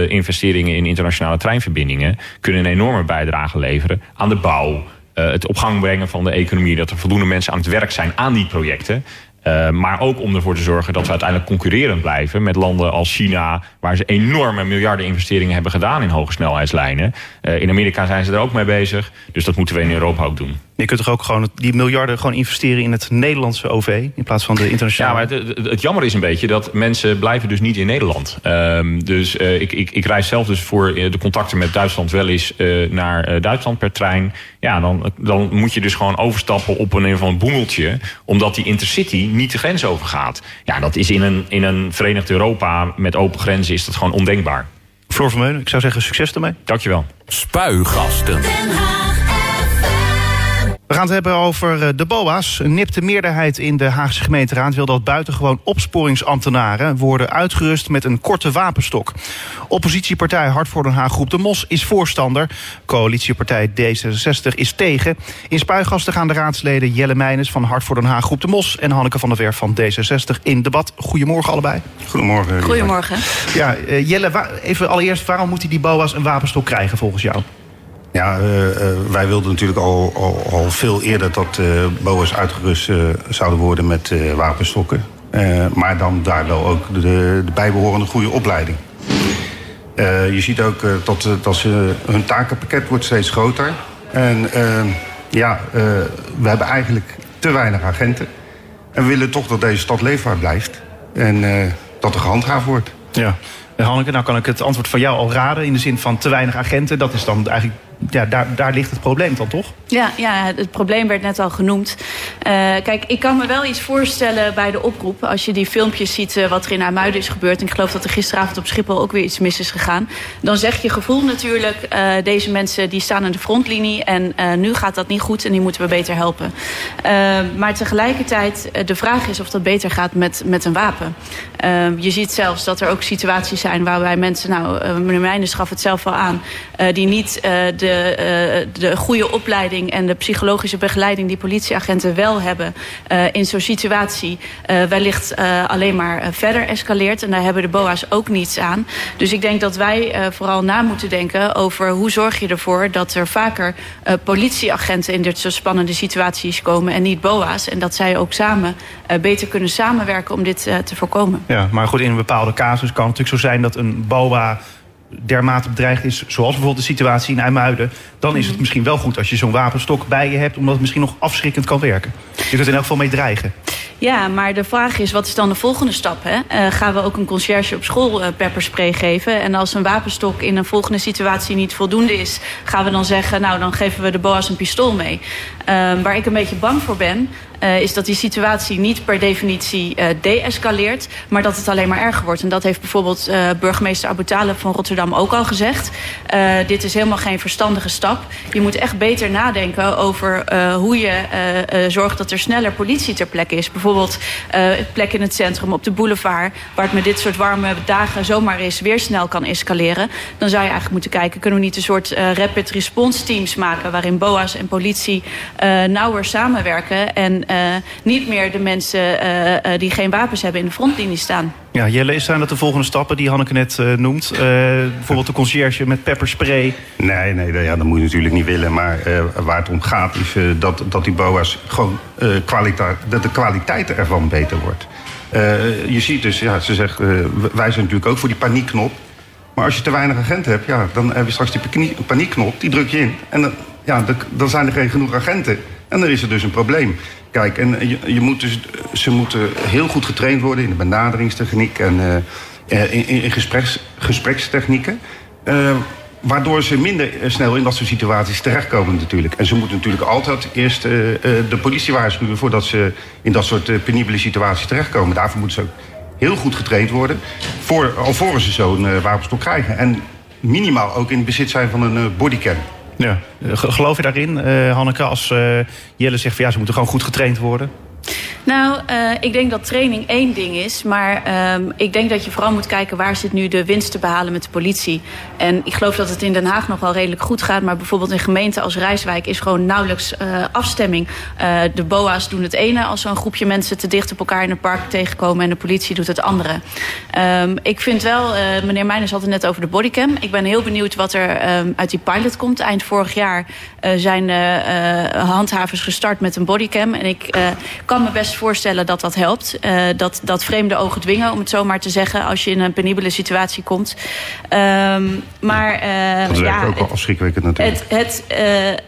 investeringen in internationale treinverbindingen... kunnen een enorme bijdrage leveren aan de bouw het op gang brengen van de economie. Dat er voldoende mensen aan het werk zijn aan die projecten. Uh, maar ook om ervoor te zorgen dat we uiteindelijk concurrerend blijven met landen als China, waar ze enorme miljarden investeringen hebben gedaan in hoge snelheidslijnen. Uh, in Amerika zijn ze er ook mee bezig. Dus dat moeten we in Europa ook doen. Je kunt toch ook gewoon die miljarden gewoon investeren in het Nederlandse OV in plaats van de internationale. Ja, maar het, het, het jammer is een beetje dat mensen blijven dus niet in Nederland. Um, dus uh, ik, ik, ik reis zelf dus voor de contacten met Duitsland wel eens uh, naar uh, Duitsland per trein. Ja, dan, dan moet je dus gewoon overstappen op een, een van een boemeltje, omdat die intercity niet de grens overgaat. Ja, dat is in een, in een Verenigd Europa met open grenzen is dat gewoon ondenkbaar. Floor Vermeulen, ik zou zeggen succes ermee. Dankjewel. Spuigasten. We gaan het hebben over eh, de BOA's. Een nipte meerderheid in de Haagse gemeenteraad wil dat buitengewoon opsporingsambtenaren worden uitgerust met een korte wapenstok. Oppositiepartij Hart voor Den Haag Groep de Mos is voorstander. Coalitiepartij D66 is tegen. In spuigasten gaan de raadsleden Jelle Meijnes van Hart voor Den Haag Groep de Mos en Hanneke van der Werf van D66 in debat. Goedemorgen allebei. Goedemorgen. Goedemorgen. Ja, uh, Jelle, even allereerst, waarom moeten die BOA's een wapenstok krijgen volgens jou? Ja, uh, uh, wij wilden natuurlijk al, al, al veel eerder dat uh, uitgerust zouden worden met wapenstokken. maar dan daardoor ook de, de bijbehorende goede opleiding. je ziet ook dat, dat ze, hun takenpakket wordt steeds groter. En ja, we hebben eigenlijk te weinig agenten. En we willen toch dat deze stad leefbaar blijft. En dat er gehandhaafd wordt. Ja. Hanneke, nou kan ik het antwoord van jou al raden. In de zin van te weinig agenten. Dat is dan eigenlijk ja, daar, daar ligt het probleem dan toch? Ja, ja, het probleem werd net al genoemd. Uh, kijk, ik kan me wel iets voorstellen bij de oproep. Als je die filmpjes ziet uh, wat er in Amuiden is gebeurd. En ik geloof dat er gisteravond op Schiphol ook weer iets mis is gegaan. Dan zeg je gevoel natuurlijk, uh, deze mensen die staan aan de frontlinie. En nu gaat dat niet goed en die moeten we beter helpen. maar tegelijkertijd, de vraag is of dat beter gaat met, met een wapen. je ziet zelfs dat er ook situaties zijn waarbij mensen, nou, meneer Meijners gaf het zelf al aan, die niet de de, uh, de goede opleiding en de psychologische begeleiding die politieagenten wel hebben uh, in zo'n situatie uh, wellicht alleen maar verder escaleert. En daar hebben de BOA's ook niets aan. Dus ik denk dat wij vooral na moeten denken over hoe zorg je ervoor dat er vaker politieagenten in dit soort spannende situaties komen en niet BOA's. En dat zij ook samen beter kunnen samenwerken om dit te voorkomen. Ja, maar goed, in een bepaalde casus kan het natuurlijk zo zijn dat een BOA dermate bedreigd is, zoals bijvoorbeeld de situatie in IJmuiden... dan is het mhm. misschien wel goed als je zo'n wapenstok bij je hebt... omdat het misschien nog afschrikkend kan werken. Je kunt er in elk geval mee dreigen. Ja, maar de vraag is, wat is dan de volgende stap? Hè? Uh, gaan we ook een conciërge op school uh, pepperspray geven? En als een wapenstok in een volgende situatie niet voldoende is... gaan we dan zeggen, nou, dan geven we de boa's een pistool mee. Uh, waar ik een beetje bang voor ben... Uh, is dat die situatie niet per definitie uh, deescaleert... maar dat het alleen maar erger wordt. En dat heeft bijvoorbeeld uh, burgemeester Abu van Rotterdam ook al gezegd. dit is helemaal geen verstandige stap. Je moet echt beter nadenken over hoe je zorgt... dat er sneller politie ter plekke is. Bijvoorbeeld plek in het centrum, op de boulevard... waar het met dit soort warme dagen zomaar is... weer snel kan escaleren. Dan zou je eigenlijk moeten kijken... kunnen we niet een soort rapid response teams maken... waarin BOA's en politie nauwer samenwerken... en niet meer de mensen uh, uh, die geen wapens hebben in de frontlinie staan. Ja, Jelle, zijn dat de volgende stappen die Hanneke net noemt? bijvoorbeeld de conciërge met pepperspray? Nee, nee ja, dat moet je natuurlijk niet willen. Maar waar het om gaat is dat, dat die BOA's gewoon kwaliteit, dat de kwaliteit ervan beter wordt. je ziet dus, ja, ze zegt, wij zijn natuurlijk ook voor die paniekknop. Maar als je te weinig agenten hebt, ja, dan heb je straks die paniekknop, die druk je in. En dan, ja, dan zijn er geen genoeg agenten En dan is er dus een probleem. Kijk, en je, je moet dus, ze moeten heel goed getraind worden in de benaderingstechniek en in, in gespreks, gesprekstechnieken. Waardoor ze minder snel in dat soort situaties terechtkomen natuurlijk. En ze moeten natuurlijk altijd eerst de politie waarschuwen... voordat ze in dat soort penibele situaties terechtkomen. Daarvoor moeten ze ook heel goed getraind worden... Voor, alvorens ze zo'n wapenstok krijgen. En minimaal ook in bezit zijn van een bodycam. Ja. Geloof je daarin, Hanneke, als Jelle zegt... Van, ja, ze moeten gewoon goed getraind worden? Nou, uh, ik denk dat training één ding is. Maar uh, ik denk dat je vooral moet kijken waar zit nu de winst te behalen met de politie. En ik geloof dat het in Den Haag nog wel redelijk goed gaat. Maar bijvoorbeeld in gemeenten als Rijswijk is gewoon nauwelijks uh, afstemming. Uh, de BOA's doen het ene als zo'n groepje mensen te dicht op elkaar in een park tegenkomen. En de politie doet het andere. Um, ik vind wel, meneer Meijners had het net over de bodycam. Ik ben heel benieuwd wat er um, uit die pilot komt. Eind vorig jaar zijn handhavers gestart met een bodycam. En ik kan me best voorstellen dat dat helpt. Uh, dat, dat vreemde ogen dwingen, om het zo maar te zeggen... als je in een penibele situatie komt. Um, maar uh, dat is ja, ook wel afschrikwekkend natuurlijk. Het, het,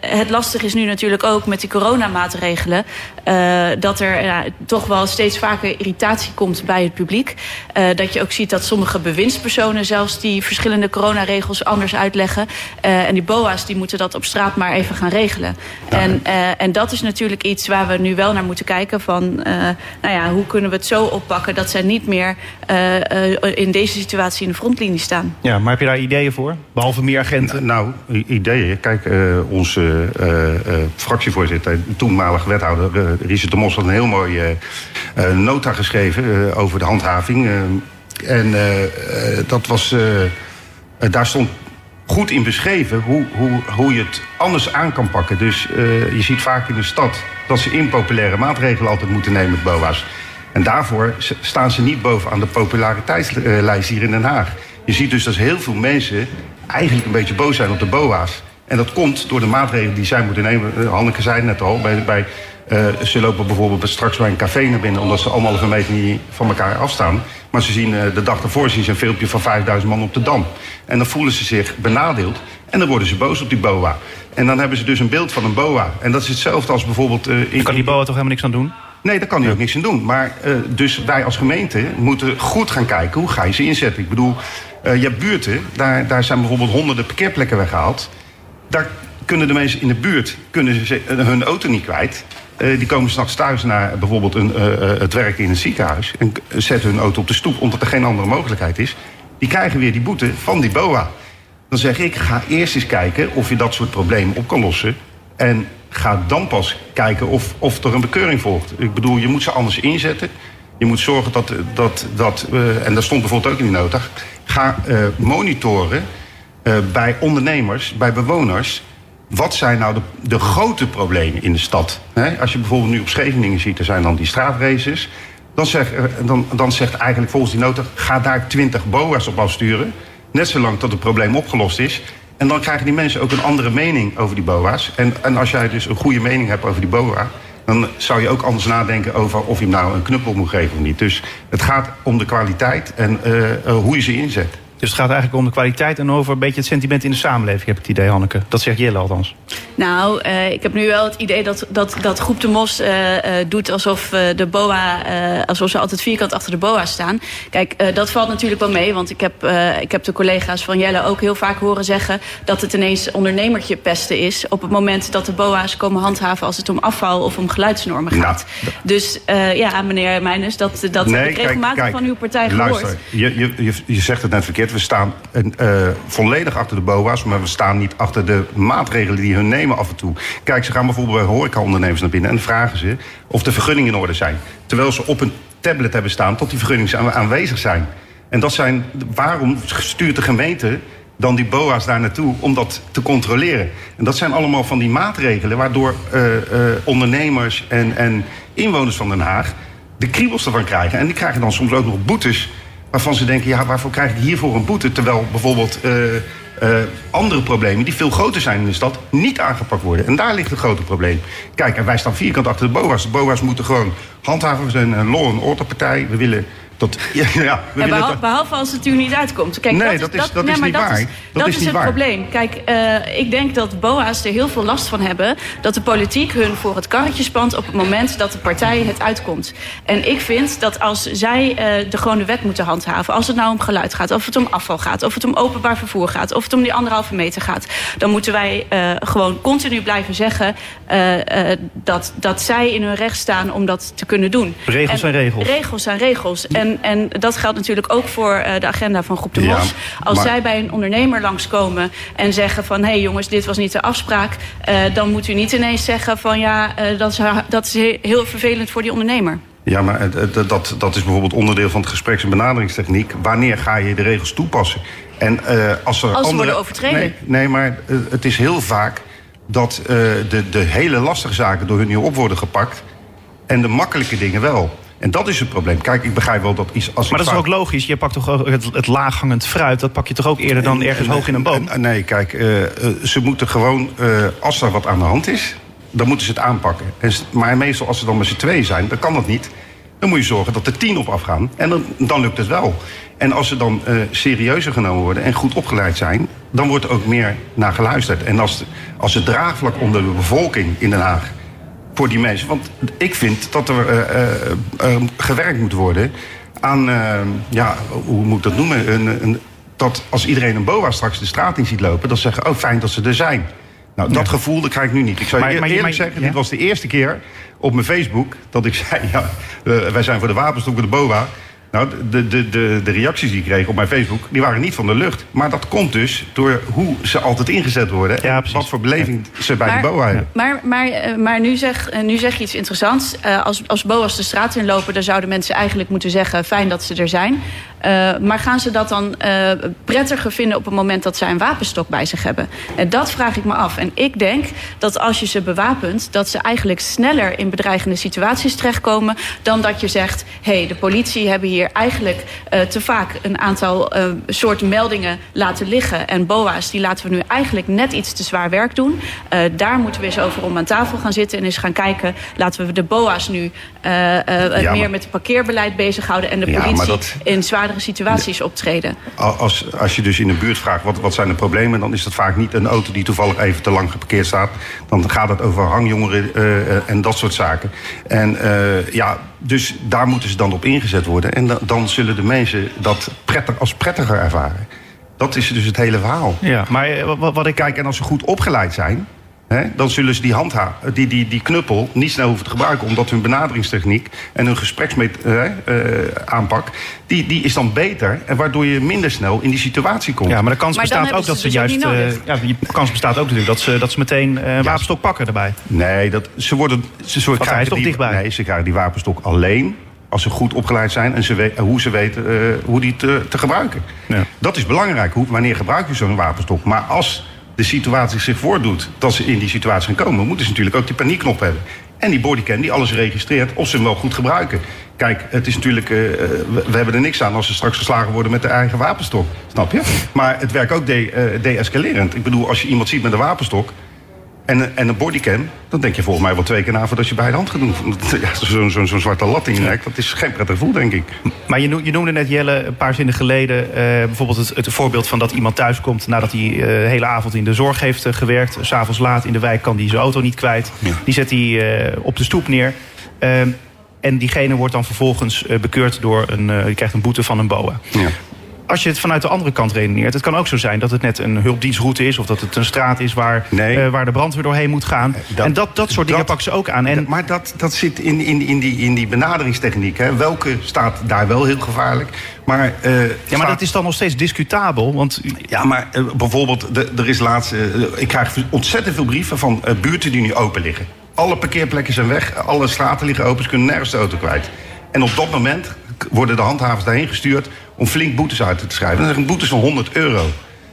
uh, het lastige is nu natuurlijk ook met die coronamaatregelen... dat er ja, toch wel steeds vaker irritatie komt bij het publiek. dat je ook ziet dat sommige bewindspersonen zelfs... die verschillende coronaregels anders uitleggen. en die BOA's die moeten dat op straat maar even gaan regelen. Ja. En, en dat is natuurlijk iets waar we nu wel naar moeten kijken... van uh, nou ja, hoe kunnen we het zo oppakken dat zij niet meer uh, uh, in deze situatie in de frontlinie staan. Ja, maar heb je daar ideeën voor? Behalve meer agenten? Nou, ideeën. Kijk, onze fractievoorzitter, toenmalig wethouder Richard de Mos had een heel mooie nota geschreven over de handhaving. en dat was, daar stond goed in beschreven hoe, hoe, hoe je het anders aan kan pakken. Dus uh, je ziet vaak in de stad dat ze impopulaire maatregelen altijd moeten nemen met BOA's. En daarvoor staan ze niet bovenaan de populariteitslijst hier in Den Haag. Je ziet dus dat heel veel mensen eigenlijk een beetje boos zijn op de BOA's. En dat komt door de maatregelen die zij moeten nemen. Eh, Hanneke zei net al, bij, bij uh, ze lopen bijvoorbeeld straks bij een café naar binnen... omdat ze anderhalve meter niet van elkaar afstaan. Maar ze zien uh, de dag ervoor zien ze een filmpje van 5000 man op de Dam. En dan voelen ze zich benadeeld. En dan worden ze boos op die boa. En dan hebben ze dus een beeld van een boa. En dat is hetzelfde als bijvoorbeeld... Uh, in, kan die boa toch helemaal niks aan doen? Nee, daar kan hij ook niks aan doen. Maar uh, dus wij als gemeente moeten goed gaan kijken... hoe ga je ze inzetten. Ik bedoel, uh, je hebt buurten, daar, daar zijn bijvoorbeeld honderden parkeerplekken weggehaald. Daar kunnen de mensen in de buurt kunnen ze hun auto niet kwijt. Uh, die komen s'nachts thuis naar bijvoorbeeld een, uh, het werken in een ziekenhuis... en zetten hun auto op de stoep omdat er geen andere mogelijkheid is. Die krijgen weer die boete van die BOA. Dan zeg ik, ga eerst eens kijken of je dat soort problemen op kan lossen. En ga dan pas kijken of, of er een bekeuring volgt. Ik bedoel, je moet ze anders inzetten. Je moet zorgen dat, dat, dat uh, en dat stond bijvoorbeeld ook in die nota... ga monitoren bij ondernemers, bij bewoners wat zijn nou de, de grote problemen in de stad? als je bijvoorbeeld nu op Scheveningen ziet, er zijn dan die straatraces. Dan, zeg, eh, dan, dan zegt eigenlijk volgens die nota... ga daar 20 boa's op afsturen. Net zolang tot het probleem opgelost is. En dan krijgen die mensen ook een andere mening over die boa's. En, en als jij dus een goede mening hebt over die boa... dan zou je ook anders nadenken over of je hem nou een knuppel moet geven of niet. Dus het gaat om de kwaliteit en uh, uh, hoe je ze inzet. Dus het gaat eigenlijk om de kwaliteit en over een beetje het sentiment in de samenleving, heb ik het idee, Hanneke. Dat zegt Jelle althans. Nou, uh, ik heb nu wel het idee dat, dat, dat Groep de Mos uh, uh, doet alsof de BOA, alsof ze altijd vierkant achter de BOA staan. Kijk, dat valt natuurlijk wel mee, want ik heb, ik heb de collega's van Jelle ook heel vaak horen zeggen dat het ineens ondernemertje pesten is op het moment dat de BOA's komen handhaven als het om afval of om geluidsnormen gaat. Ja. Dus ja, meneer Meijners, dat, dat nee, heb ik regelmatig kijk, kijk, van uw partij luister, gehoord. Je, je, je zegt het net verkeerd. We staan uh, volledig achter de BOA's, maar we staan niet achter de maatregelen die hun nemen af en toe. Kijk, ze gaan bijvoorbeeld bij horecaondernemers naar binnen en vragen ze of de vergunningen in orde zijn. Terwijl ze op een tablet hebben staan tot die vergunningen aanwezig zijn. En dat zijn, waarom stuurt de gemeente dan die BOA's daar naartoe om dat te controleren? En dat zijn allemaal van die maatregelen waardoor uh, uh, ondernemers en, en inwoners van Den Haag de kriebels ervan krijgen. En die krijgen dan soms ook nog boetes waarvan ze denken, ja, waarvoor krijg ik hiervoor een boete? Terwijl bijvoorbeeld uh, uh, andere problemen die veel groter zijn in de stad niet aangepakt worden. En daar ligt het grote probleem. Kijk, en wij staan vierkant achter de BOA's. De BOA's moeten gewoon handhaven. We zijn een law- en order partij. We willen Dat, ja, ja, we Ja, willen behalve, dat- behalve als het u niet uitkomt. Kijk, Nee, dat is- dat is niet waar. Is, Dat dat is het waar. probleem. Kijk, eh, ik denk dat BOA's er heel veel last van hebben... dat de politiek hun voor het karretje spant... op het moment dat de partij het uitkomt. En ik vind dat als zij eh, de gewone wet moeten handhaven... als het nou om geluid gaat, of het om afval gaat... of het om openbaar vervoer gaat, of het om die anderhalve meter gaat... dan moeten wij eh, gewoon continu blijven zeggen... eh, eh, dat, dat zij in hun recht staan om dat te kunnen doen. Regels En zijn regels. Regels zijn regels. En, en dat geldt natuurlijk ook voor eh, de agenda van Groep de Ja, Mos. Als maar- zij bij een ondernemer langskomen en zeggen van... hé hey jongens, dit was niet de afspraak... eh, dan moet u niet ineens zeggen van ja, eh, dat, is, dat is he- heel vervelend voor die ondernemer. Ja, maar dat, dat is bijvoorbeeld onderdeel van het gespreks- en benaderingstechniek. Wanneer ga je de regels toepassen? En als er Als ze andere... worden overtreden. Nee, nee maar het is heel vaak dat de, de hele lastige zaken door hun niet op worden gepakt. En de makkelijke dingen wel. En dat is het probleem. Kijk, ik begrijp wel dat iets als Maar dat is ook logisch. Je pakt toch ook het, het laaghangend fruit. Dat pak je toch ook eerder dan ergens hoog in een boom? Nee, kijk, eh, eh, ze moeten gewoon, eh, als er wat aan de hand is, dan moeten ze het aanpakken. En, maar meestal als ze dan met z'n twee zijn, dan kan dat niet. Dan moet je zorgen dat er tien op afgaan. En dan, dan lukt het wel. En als ze dan eh, serieuzer genomen worden en goed opgeleid zijn, dan wordt er ook meer naar geluisterd. En als, als het draagvlak onder de bevolking in Den Haag voor die mensen. Want ik vind dat er eh, eh, eh, gewerkt moet worden aan, eh, ja, hoe moet ik dat noemen? Een, een, dat als iedereen een boa straks de straat in ziet lopen, dat ze zeggen: Oh, fijn dat ze er zijn. Nou, dat gevoel dat krijg ik nu niet. Ik zou je Maar- eerlijk maar- zeggen, ja? dit was de eerste keer op mijn Facebook dat ik zei: ja, wij zijn voor de wapenstokken de BOA. Nou, de, de, de, de reacties die ik kreeg op mijn Facebook, die waren niet van de lucht. Maar dat komt dus door hoe ze altijd ingezet worden. Ja, en wat voor beleving ze bij Maar- de BOA hebben. Maar, maar, eh, maar nu, zeg, eh, nu zeg je iets interessants. Eh, als, als BOA's de straat inlopen, dan zouden mensen eigenlijk moeten zeggen... fijn dat ze er zijn. Eh, maar gaan ze dat dan eh, prettiger vinden op het moment dat zij een wapenstok bij zich hebben? En dat vraag ik me af. En ik denk dat als je ze bewapent... dat ze eigenlijk sneller in bedreigende situaties terechtkomen... dan dat je zegt, hé, hey, de politie hebben hier eigenlijk eh, te vaak... een aantal eh, soorten meldingen laten liggen. En BOA's, die laten we nu eigenlijk net iets te zwaar werk doen. Eh, daar moeten we eens over om aan tafel gaan zitten... en eens gaan kijken, laten we de BOA's nu Ja, meer maar- met het parkeerbeleid bezighouden... en de Ja, politie dat- in zwaardere situaties optreden. Als, als je dus in de buurt vraagt wat, wat zijn de problemen, dan is dat vaak niet een auto die toevallig even te lang geparkeerd staat. Dan gaat het over hangjongeren en dat soort zaken. En ja, dus daar moeten ze dan op ingezet worden. En dan, dan zullen de mensen dat prettig, als prettiger ervaren. Dat is dus het hele verhaal. Ja, maar eh, wat, wat ik Kijk, en als ze goed opgeleid zijn, hè, dan zullen ze die, handha die, die, die knuppel niet snel hoeven te gebruiken. Omdat hun benaderingstechniek en hun gespreksaanpak, die, die is dan beter. En waardoor je minder snel in die situatie komt. Ja, maar de kans Maar bestaat ook dat ze dus juist. eh, ja, de kans bestaat ook natuurlijk dat ze, dat ze meteen eh, een wapenstok pakken erbij. Nee, dat, ze worden. Ze, ze hij is krijgen toch die, dichtbij. Nee, ze krijgen die wapenstok alleen als ze goed opgeleid zijn en ze hoe ze weten eh, hoe die te, te gebruiken. Ja. Dat is belangrijk. Hoe, wanneer gebruik je zo'n wapenstok? Maar als de situatie zich voordoet dat ze in die situatie gaan komen, moeten ze natuurlijk ook die paniekknop hebben. En die bodycam die alles registreert of ze hem wel goed gebruiken. Kijk, het is natuurlijk. eh, we, hebben er niks aan als ze straks geslagen worden met de eigen wapenstok. Snap je? Maar het werkt ook eh, de-escalerend. Ik bedoel, als je iemand ziet met een wapenstok. En, een- en een bodycam, dan denk je volgens mij wel twee keer na voordat je bij de hand gaat doen. Ja, Zo'n zo, zo zwarte lat in je nek, dat is geen prettig gevoel, denk ik. Maar je, noem- je noemde net Jelle een paar zinnen geleden. eh, bijvoorbeeld het, het voorbeeld van dat iemand thuis komt nadat hij eh, de hele avond in de zorg heeft eh, gewerkt. S'avonds laat in de wijk kan hij zijn auto niet kwijt. Ja. Die zet hij op de stoep neer. Ehm, en diegene wordt dan vervolgens bekeurd door een. die krijgt een boete van een BOA. Ja. Als je het vanuit de andere kant redeneert, het kan ook zo zijn dat het net een hulpdienstroute is of dat het een straat is waar, Nee. eh, waar de brandweer doorheen moet gaan. dat- en dat, dat soort dingen pakken ze ook aan. En, maar dat, dat zit in, in, in, die, in die benaderingstechniek. Hè. Welke staat daar wel heel gevaarlijk? Maar, eh, ja, maar staat- dat is dan nog steeds discutabel. Want Ja, maar eh, bijvoorbeeld, de, er is laatst. eh, ik krijg ontzettend veel brieven van eh, buurten die nu open liggen. Alle parkeerplekken zijn weg, alle straten liggen open, ze kunnen nergens de auto kwijt. En op dat moment worden de handhavers daarheen gestuurd om flink boetes uit te schrijven. Dat zijn boetes van 100 euro.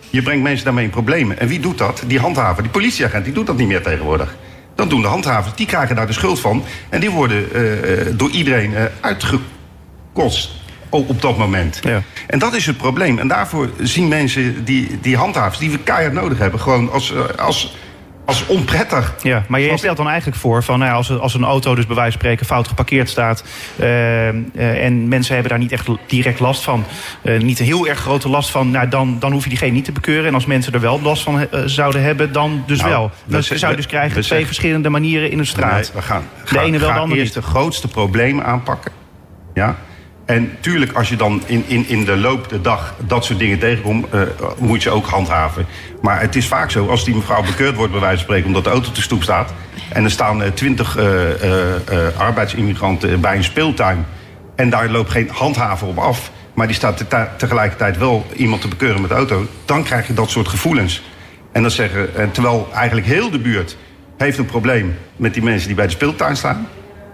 Je brengt mensen daarmee in problemen. En wie doet dat? Die handhaver, die politieagent, die doet dat niet meer tegenwoordig. Dat doen de handhavers, die krijgen daar de schuld van. En die worden eh, eh, door iedereen eh, uitgekost op op dat moment. Ja. En dat is het probleem. En daarvoor zien mensen die, die handhavers, die we keihard nodig hebben, gewoon als, als als onprettig. Ja, maar je stelt dan eigenlijk voor van nou ja, als, als een auto dus bij wijze van spreken fout geparkeerd staat uh, uh, en mensen hebben daar niet echt direct last van, uh, niet heel erg grote last van, nou, dan, dan hoef je diegene niet te bekeuren. En als mensen er wel last van zouden hebben, dan dus nou, wel. Dan zou je dus krijgen twee verschillende manieren in de straat. Nee, we gaan, de ene wel de andere eerst niet. de grootste problemen aanpakken. Ja, en tuurlijk, als je dan in, in, in de loop der dag dat soort dingen tegenkomt, uh, moet je ook handhaven. Maar het is vaak zo, als die mevrouw bekeurd wordt, bij wijze van spreken, omdat de auto te stoep staat. en er staan uh, twintig uh, arbeidsimmigranten bij een speeltuin. en daar loopt geen handhaven op af. maar die staat te tegelijkertijd wel iemand te bekeuren met de auto. dan krijg je dat soort gevoelens. En dat zeggen, terwijl eigenlijk heel de buurt heeft een probleem met die mensen die bij de speeltuin staan.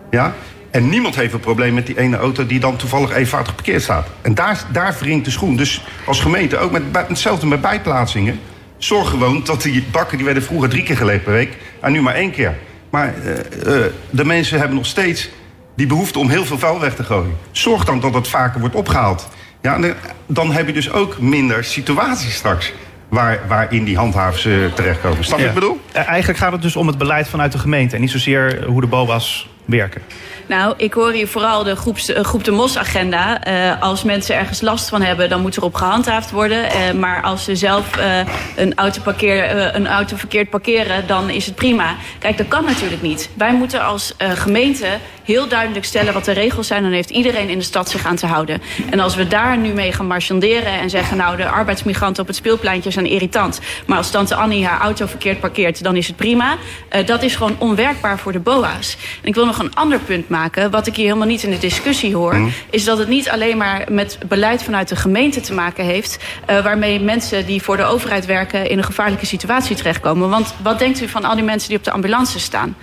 Ja? En niemand heeft een probleem met die ene auto die dan toevallig even fout geparkeerd staat. En daar, daar wringt de schoen. Dus als gemeente, ook met, hetzelfde met bijplaatsingen. Zorg gewoon dat die bakken, die werden vroeger drie keer gelegd per week. En nu maar één keer. Maar uh, uh, de mensen hebben nog steeds die behoefte om heel veel vuil weg te gooien. Zorg dan dat het vaker wordt opgehaald. Ja, dan heb je dus ook minder situaties straks waar, waarin die handhavers uh, terechtkomen. Snap je wat ik bedoel? Eigenlijk gaat het dus om het beleid vanuit de gemeente... en niet zozeer hoe de BOA's werken. Nou, ik hoor hier vooral de groeps, uh, groep de Mos-agenda. Uh, als mensen ergens last van hebben, dan moet erop gehandhaafd worden. Uh, maar als ze zelf een, auto een auto verkeerd parkeren, dan is het prima. Kijk, dat kan natuurlijk niet. Wij moeten als gemeente heel duidelijk stellen wat de regels zijn. Dan heeft iedereen in de stad zich aan te houden. En als we daar nu mee gaan marchanderen en zeggen... nou, de arbeidsmigranten op het speelpleintje zijn irritant... maar als tante Annie haar auto verkeerd parkeert, dan is het prima. Uh, dat is gewoon onwerkbaar voor de BOA's. En ik wil nog een ander punt maken... wat ik hier helemaal niet in de discussie hoor... Mm. is dat het niet alleen maar met beleid vanuit de gemeente te maken heeft... Uh, waarmee mensen die voor de overheid werken... in een gevaarlijke situatie terechtkomen. Want wat denkt u van al die mensen die op de ambulance staan?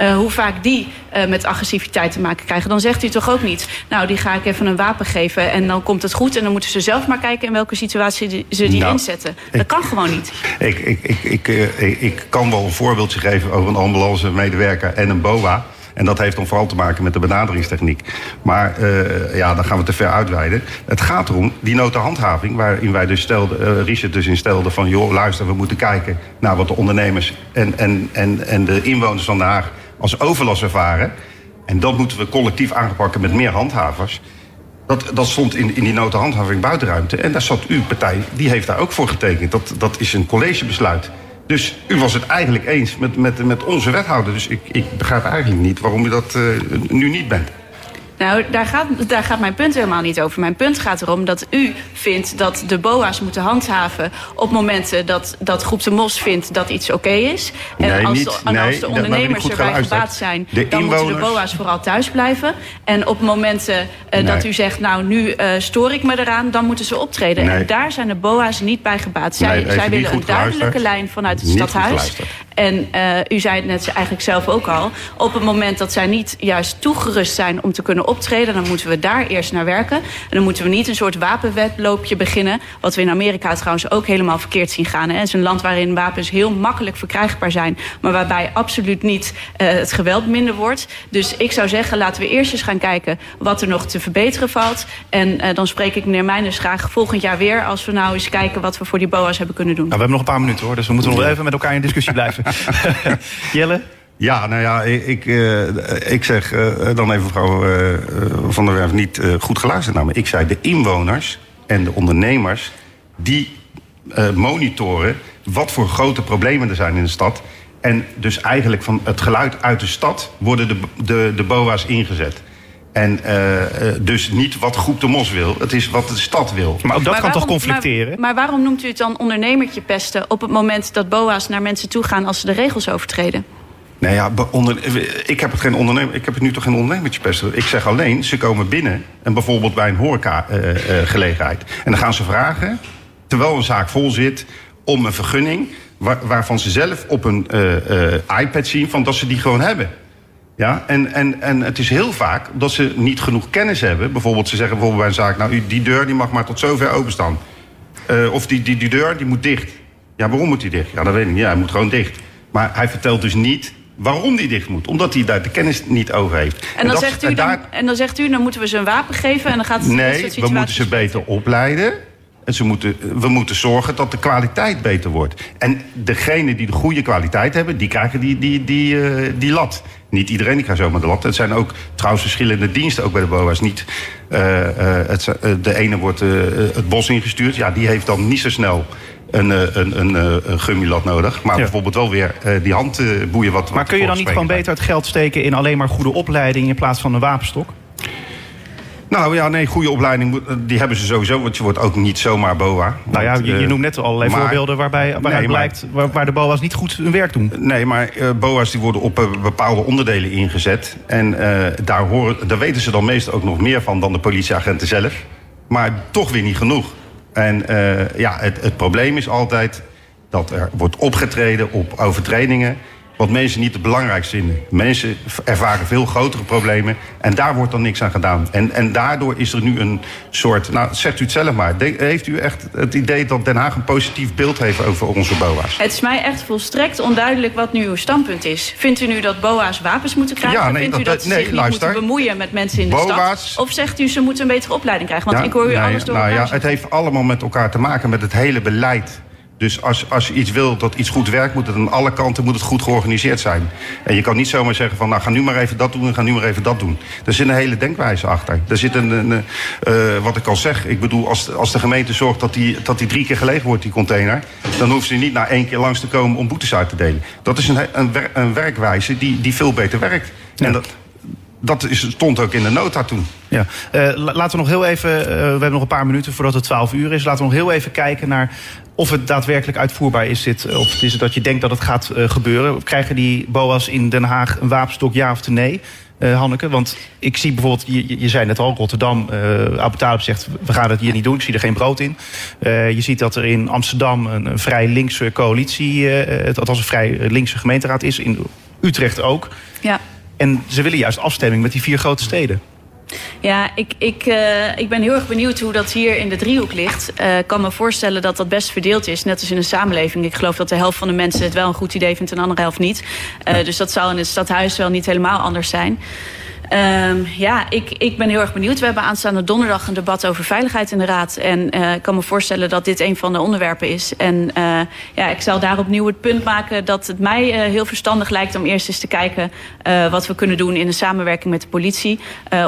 Uh, hoe vaak die uh, met agressiviteit te maken krijgen. Dan zegt u toch ook niet, nou die ga ik even een wapen geven en dan komt het goed. En dan moeten ze zelf maar kijken in welke situatie die, ze die nou, inzetten. Dat ik, kan gewoon niet. Ik, ik, ik, ik, uh, ik kan wel een voorbeeldje geven over een ambulance medewerker en een BOA. En dat heeft dan vooral te maken met de benaderingstechniek. Maar uh, ja, dan gaan we te ver uitweiden. Het gaat erom, die notenhandhaving, waarin wij dus stelden, uh, Richard dus in stelde van... joh, luister, we moeten kijken naar wat de ondernemers en, en, en, en de inwoners van Den Haag als overlast ervaren. En dat moeten we collectief aanpakken met meer handhavers. Dat, dat stond in, in die notenhandhaving buitenruimte. En daar zat uw partij, die heeft daar ook voor getekend. Dat, dat is een collegebesluit. Dus u was het eigenlijk eens met, met, met onze wethouder. Dus ik, ik begrijp eigenlijk niet waarom u dat uh, nu niet bent. Nou, daar gaat, daar gaat mijn punt helemaal niet over. Mijn punt gaat erom dat u vindt dat de BOA's moeten handhaven... op momenten dat, dat Groep de Mos vindt dat iets oké is. En nee, als, niet, de, en als nee, de ondernemers erbij gebaat zijn... De dan inwoners... moeten de BOA's vooral thuis blijven. En op momenten uh, nee. dat u zegt, nou, nu uh, stoor ik me eraan... dan moeten ze optreden. En daar zijn de BOA's niet bij gebaat. Zij, zij willen een duidelijke lijn vanuit het niet stadhuis... En uh, u zei het net eigenlijk zelf ook al. Op het moment dat zij niet juist toegerust zijn om te kunnen optreden... dan moeten we daar eerst naar werken. En dan moeten we niet een soort wapenwetloopje beginnen. Wat we in Amerika trouwens ook helemaal verkeerd zien gaan. Hè. Het is een land waarin wapens heel makkelijk verkrijgbaar zijn. Maar waarbij absoluut niet uh, het geweld minder wordt. Dus ik zou zeggen, laten we eerst eens gaan kijken... wat er nog te verbeteren valt. En uh, dan spreek ik meneer Meijners graag volgend jaar weer... als we nou eens kijken wat we voor die BOA's hebben kunnen doen. Nou, we hebben nog een paar minuten hoor. Dus we moeten nog even met elkaar in discussie blijven. Jelle? Ja, nou ja, ik, ik zeg uh, dan even mevrouw uh, Van der Werf niet goed geluisterd naar me. Ik zei de inwoners en de ondernemers die monitoren wat voor grote problemen er zijn in de stad. En dus eigenlijk van het geluid uit de stad worden de, de, de BOA's ingezet. En dus niet wat Groep de Mos wil, het is wat de stad wil. Maar ook dat maar kan waarom, toch conflicteren? Maar, maar, waarom noemt u het dan ondernemertje pesten... op het moment dat BOA's naar mensen toe gaan als ze de regels overtreden? Nee, ja, onder, ik, heb het geen ondernemer, ik heb het nu toch geen ondernemertje pesten. Ik zeg alleen, ze komen binnen en bijvoorbeeld bij een horeca-gelegenheid. Uh, uh, en dan gaan ze vragen, terwijl een zaak vol zit, om een vergunning... Waar, waarvan ze zelf op een uh, iPad zien van dat ze die gewoon hebben. Ja, en, en, en het is heel vaak dat ze niet genoeg kennis hebben. Bijvoorbeeld, ze zeggen bijvoorbeeld bij een zaak... nou, die deur die mag maar tot zover openstaan. Uh, of die, die, die deur die moet dicht. Ja, waarom moet die dicht? Ja, dat weet ik niet. Ja, hij moet gewoon dicht. Maar hij vertelt dus niet waarom die dicht moet. Omdat hij daar de kennis niet over heeft. En, en dan, dat, zegt, u, dan, daar... en dan zegt u, dan moeten we ze een wapen geven... en dan gaat het Nee, we moeten ze beter opleiden... En ze moeten, we moeten zorgen dat de kwaliteit beter wordt. En degene die de goede kwaliteit hebben, die krijgen die, die, die, uh, die lat. Niet iedereen die krijgt zomaar de lat. Het zijn ook trouwens verschillende diensten, ook bij de BOA's. Niet, uh, het, de ene wordt het bos ingestuurd. Ja, die heeft dan niet zo snel een, een, een, een gummilat nodig. Maar ja. bijvoorbeeld wel weer die handboeien wat. Maar kun je dan niet gewoon beter het geld steken in alleen maar goede opleiding in plaats van een wapenstok? Nou ja, nee, goede opleiding, die hebben ze sowieso. Want je wordt ook niet zomaar BOA. Nou ja, je, je noemt net allerlei maar, voorbeelden waarbij, waaruit nee, blijkt waar, waar, de BOA's niet goed hun werk doen. Nee, maar uh, BOA's die worden op uh, bepaalde onderdelen ingezet. En uh, daar, horen, daar weten ze dan meestal ook nog meer van dan de politieagenten zelf. Maar toch weer niet genoeg. En ja, het, het probleem is altijd dat er wordt opgetreden op overtredingen wat mensen niet het belangrijkste vinden. Mensen ervaren veel grotere problemen en daar wordt dan niks aan gedaan. En, en daardoor is er nu een soort, nou zegt u het zelf maar, heeft u echt het idee dat Den Haag een positief beeld heeft over onze BOA's? Het is mij echt volstrekt onduidelijk wat nu uw standpunt is. Vindt u nu dat BOA's wapens moeten krijgen? Ja, nee, vindt u dat, ze nee, zich niet moeten bemoeien met mensen in de BOA's, stad? Of zegt u ze moeten een betere opleiding krijgen? Want ik hoor u alles door nou, ja, Het heeft allemaal met elkaar te maken met het hele beleid dus als, als je iets wil dat iets goed werkt, moet het aan alle kanten moet het goed georganiseerd zijn. En je kan niet zomaar zeggen van nou ga nu maar even dat doen en ga nu maar even dat doen. Er zit een hele denkwijze achter. Er zit een, een uh, wat ik al zeg, ik bedoel, als, als de gemeente zorgt dat die, dat die drie keer gelegen wordt, die container, dan hoeft ze niet na één keer langs te komen om boetes uit te delen. Dat is een, een, een werkwijze die, die veel beter werkt. Ja. En dat, dat is, stond ook in de nota toen. Ja. Uh, laten we nog heel even, uh, we hebben nog een paar minuten voordat het 12 uur is. Laten we nog heel even kijken naar of het daadwerkelijk uitvoerbaar is. Dit, of is het dat je denkt dat het gaat uh, gebeuren? Krijgen die BOA's in Den Haag een wapenstok, ja of nee? Uh, Hanneke, want ik zie bijvoorbeeld, je, je zei net al, Rotterdam, uh, Abu Talib zegt, we gaan het hier niet doen, ik zie er geen brood in. Uh, je ziet dat er in Amsterdam een, een vrij linkse coalitie, althans een vrij linkse gemeenteraad is, in Utrecht ook. Ja. En ze willen juist afstemming met die vier grote steden. Ja, ik, ik, uh, ik ben heel erg benieuwd hoe dat hier in de driehoek ligt. Uh, ik kan me voorstellen dat dat best verdeeld is, net als in een samenleving. Ik geloof dat de helft van de mensen het wel een goed idee vindt en de andere helft niet. Ja. Dus dat zou in het stadhuis wel niet helemaal anders zijn. Um, ja, ik, ik ben heel erg benieuwd. We hebben aanstaande donderdag een debat over veiligheid in de Raad. En uh, ik kan me voorstellen dat dit een van de onderwerpen is. En uh, ja, ik zal daar opnieuw het punt maken dat het mij uh, heel verstandig lijkt... om eerst eens te kijken wat we kunnen doen in de samenwerking met de politie.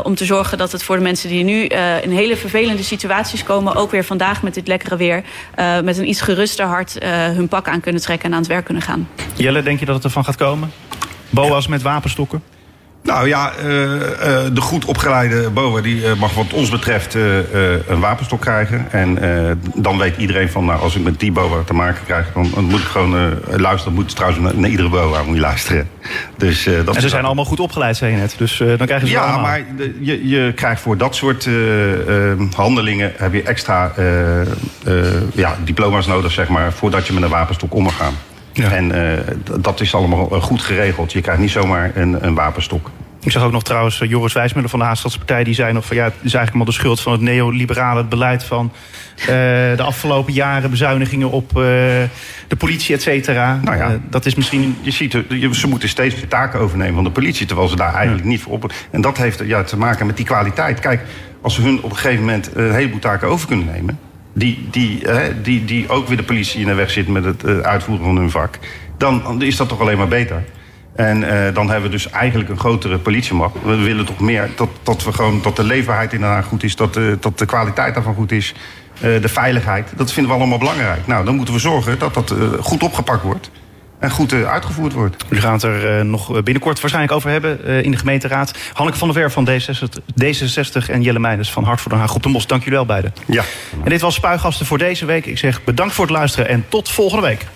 om te zorgen dat het voor de mensen die nu in hele vervelende situaties komen... ook weer vandaag met dit lekkere weer... met een iets geruster hart hun pak aan kunnen trekken en aan het werk kunnen gaan. Jelle, denk je dat het ervan gaat komen? BOA's met wapenstokken? Nou ja, uh, uh, de goed opgeleide BOA die uh, mag wat ons betreft een wapenstok krijgen. En dan weet iedereen van, nou, als ik met die BOA te maken krijg... dan, dan moet ik gewoon luisteren. moet trouwens naar, naar, iedere BOA moet je luisteren. Dus, dat en ze zijn allemaal goed opgeleid, zei je net. Dus dan krijgen ze Ja, allemaal. maar de, je, je krijgt voor dat soort handelingen... heb je extra ja, diploma's nodig, zeg maar... voordat je met een wapenstok om mag gaan. Ja. En uh, dat is allemaal goed geregeld. Je krijgt niet zomaar een, een wapenstok. Ik zag ook nog trouwens Joris Wijsmuller van de Haagstadse Partij... die zei nog van ja, het is eigenlijk allemaal de schuld van het neoliberale beleid... van uh, de afgelopen jaren bezuinigingen op uh, de politie, et cetera. Nou ja, uh, dat is misschien... Je ziet, ze moeten steeds de taken overnemen van de politie... terwijl ze daar eigenlijk ja. niet voor op... En dat heeft ja, te maken met die kwaliteit. Kijk, als ze hun op een gegeven moment een heleboel taken over kunnen nemen... Die, die, die, die ook weer de politie in de weg zit met het uitvoeren van hun vak... dan is dat toch alleen maar beter. En uh, dan hebben we dus eigenlijk een grotere politiemacht. We willen toch meer dat, dat, we gewoon, dat de leefbaarheid in goed is, dat de, dat de kwaliteit daarvan goed is, uh, de veiligheid. Dat vinden we allemaal belangrijk. Nou, dan moeten we zorgen dat dat uh, goed opgepakt wordt. En goed uh, uitgevoerd wordt. Gaan het er uh, nog binnenkort waarschijnlijk over hebben uh, in de gemeenteraad. Hanneke van der Ver van D66, D66 en Jelle Meijers van Hart voor Den Haag Groep de Mos. Dank jullie wel beiden. Ja. En dit was Spuigasten voor deze week. Ik zeg bedankt voor het luisteren en tot volgende week.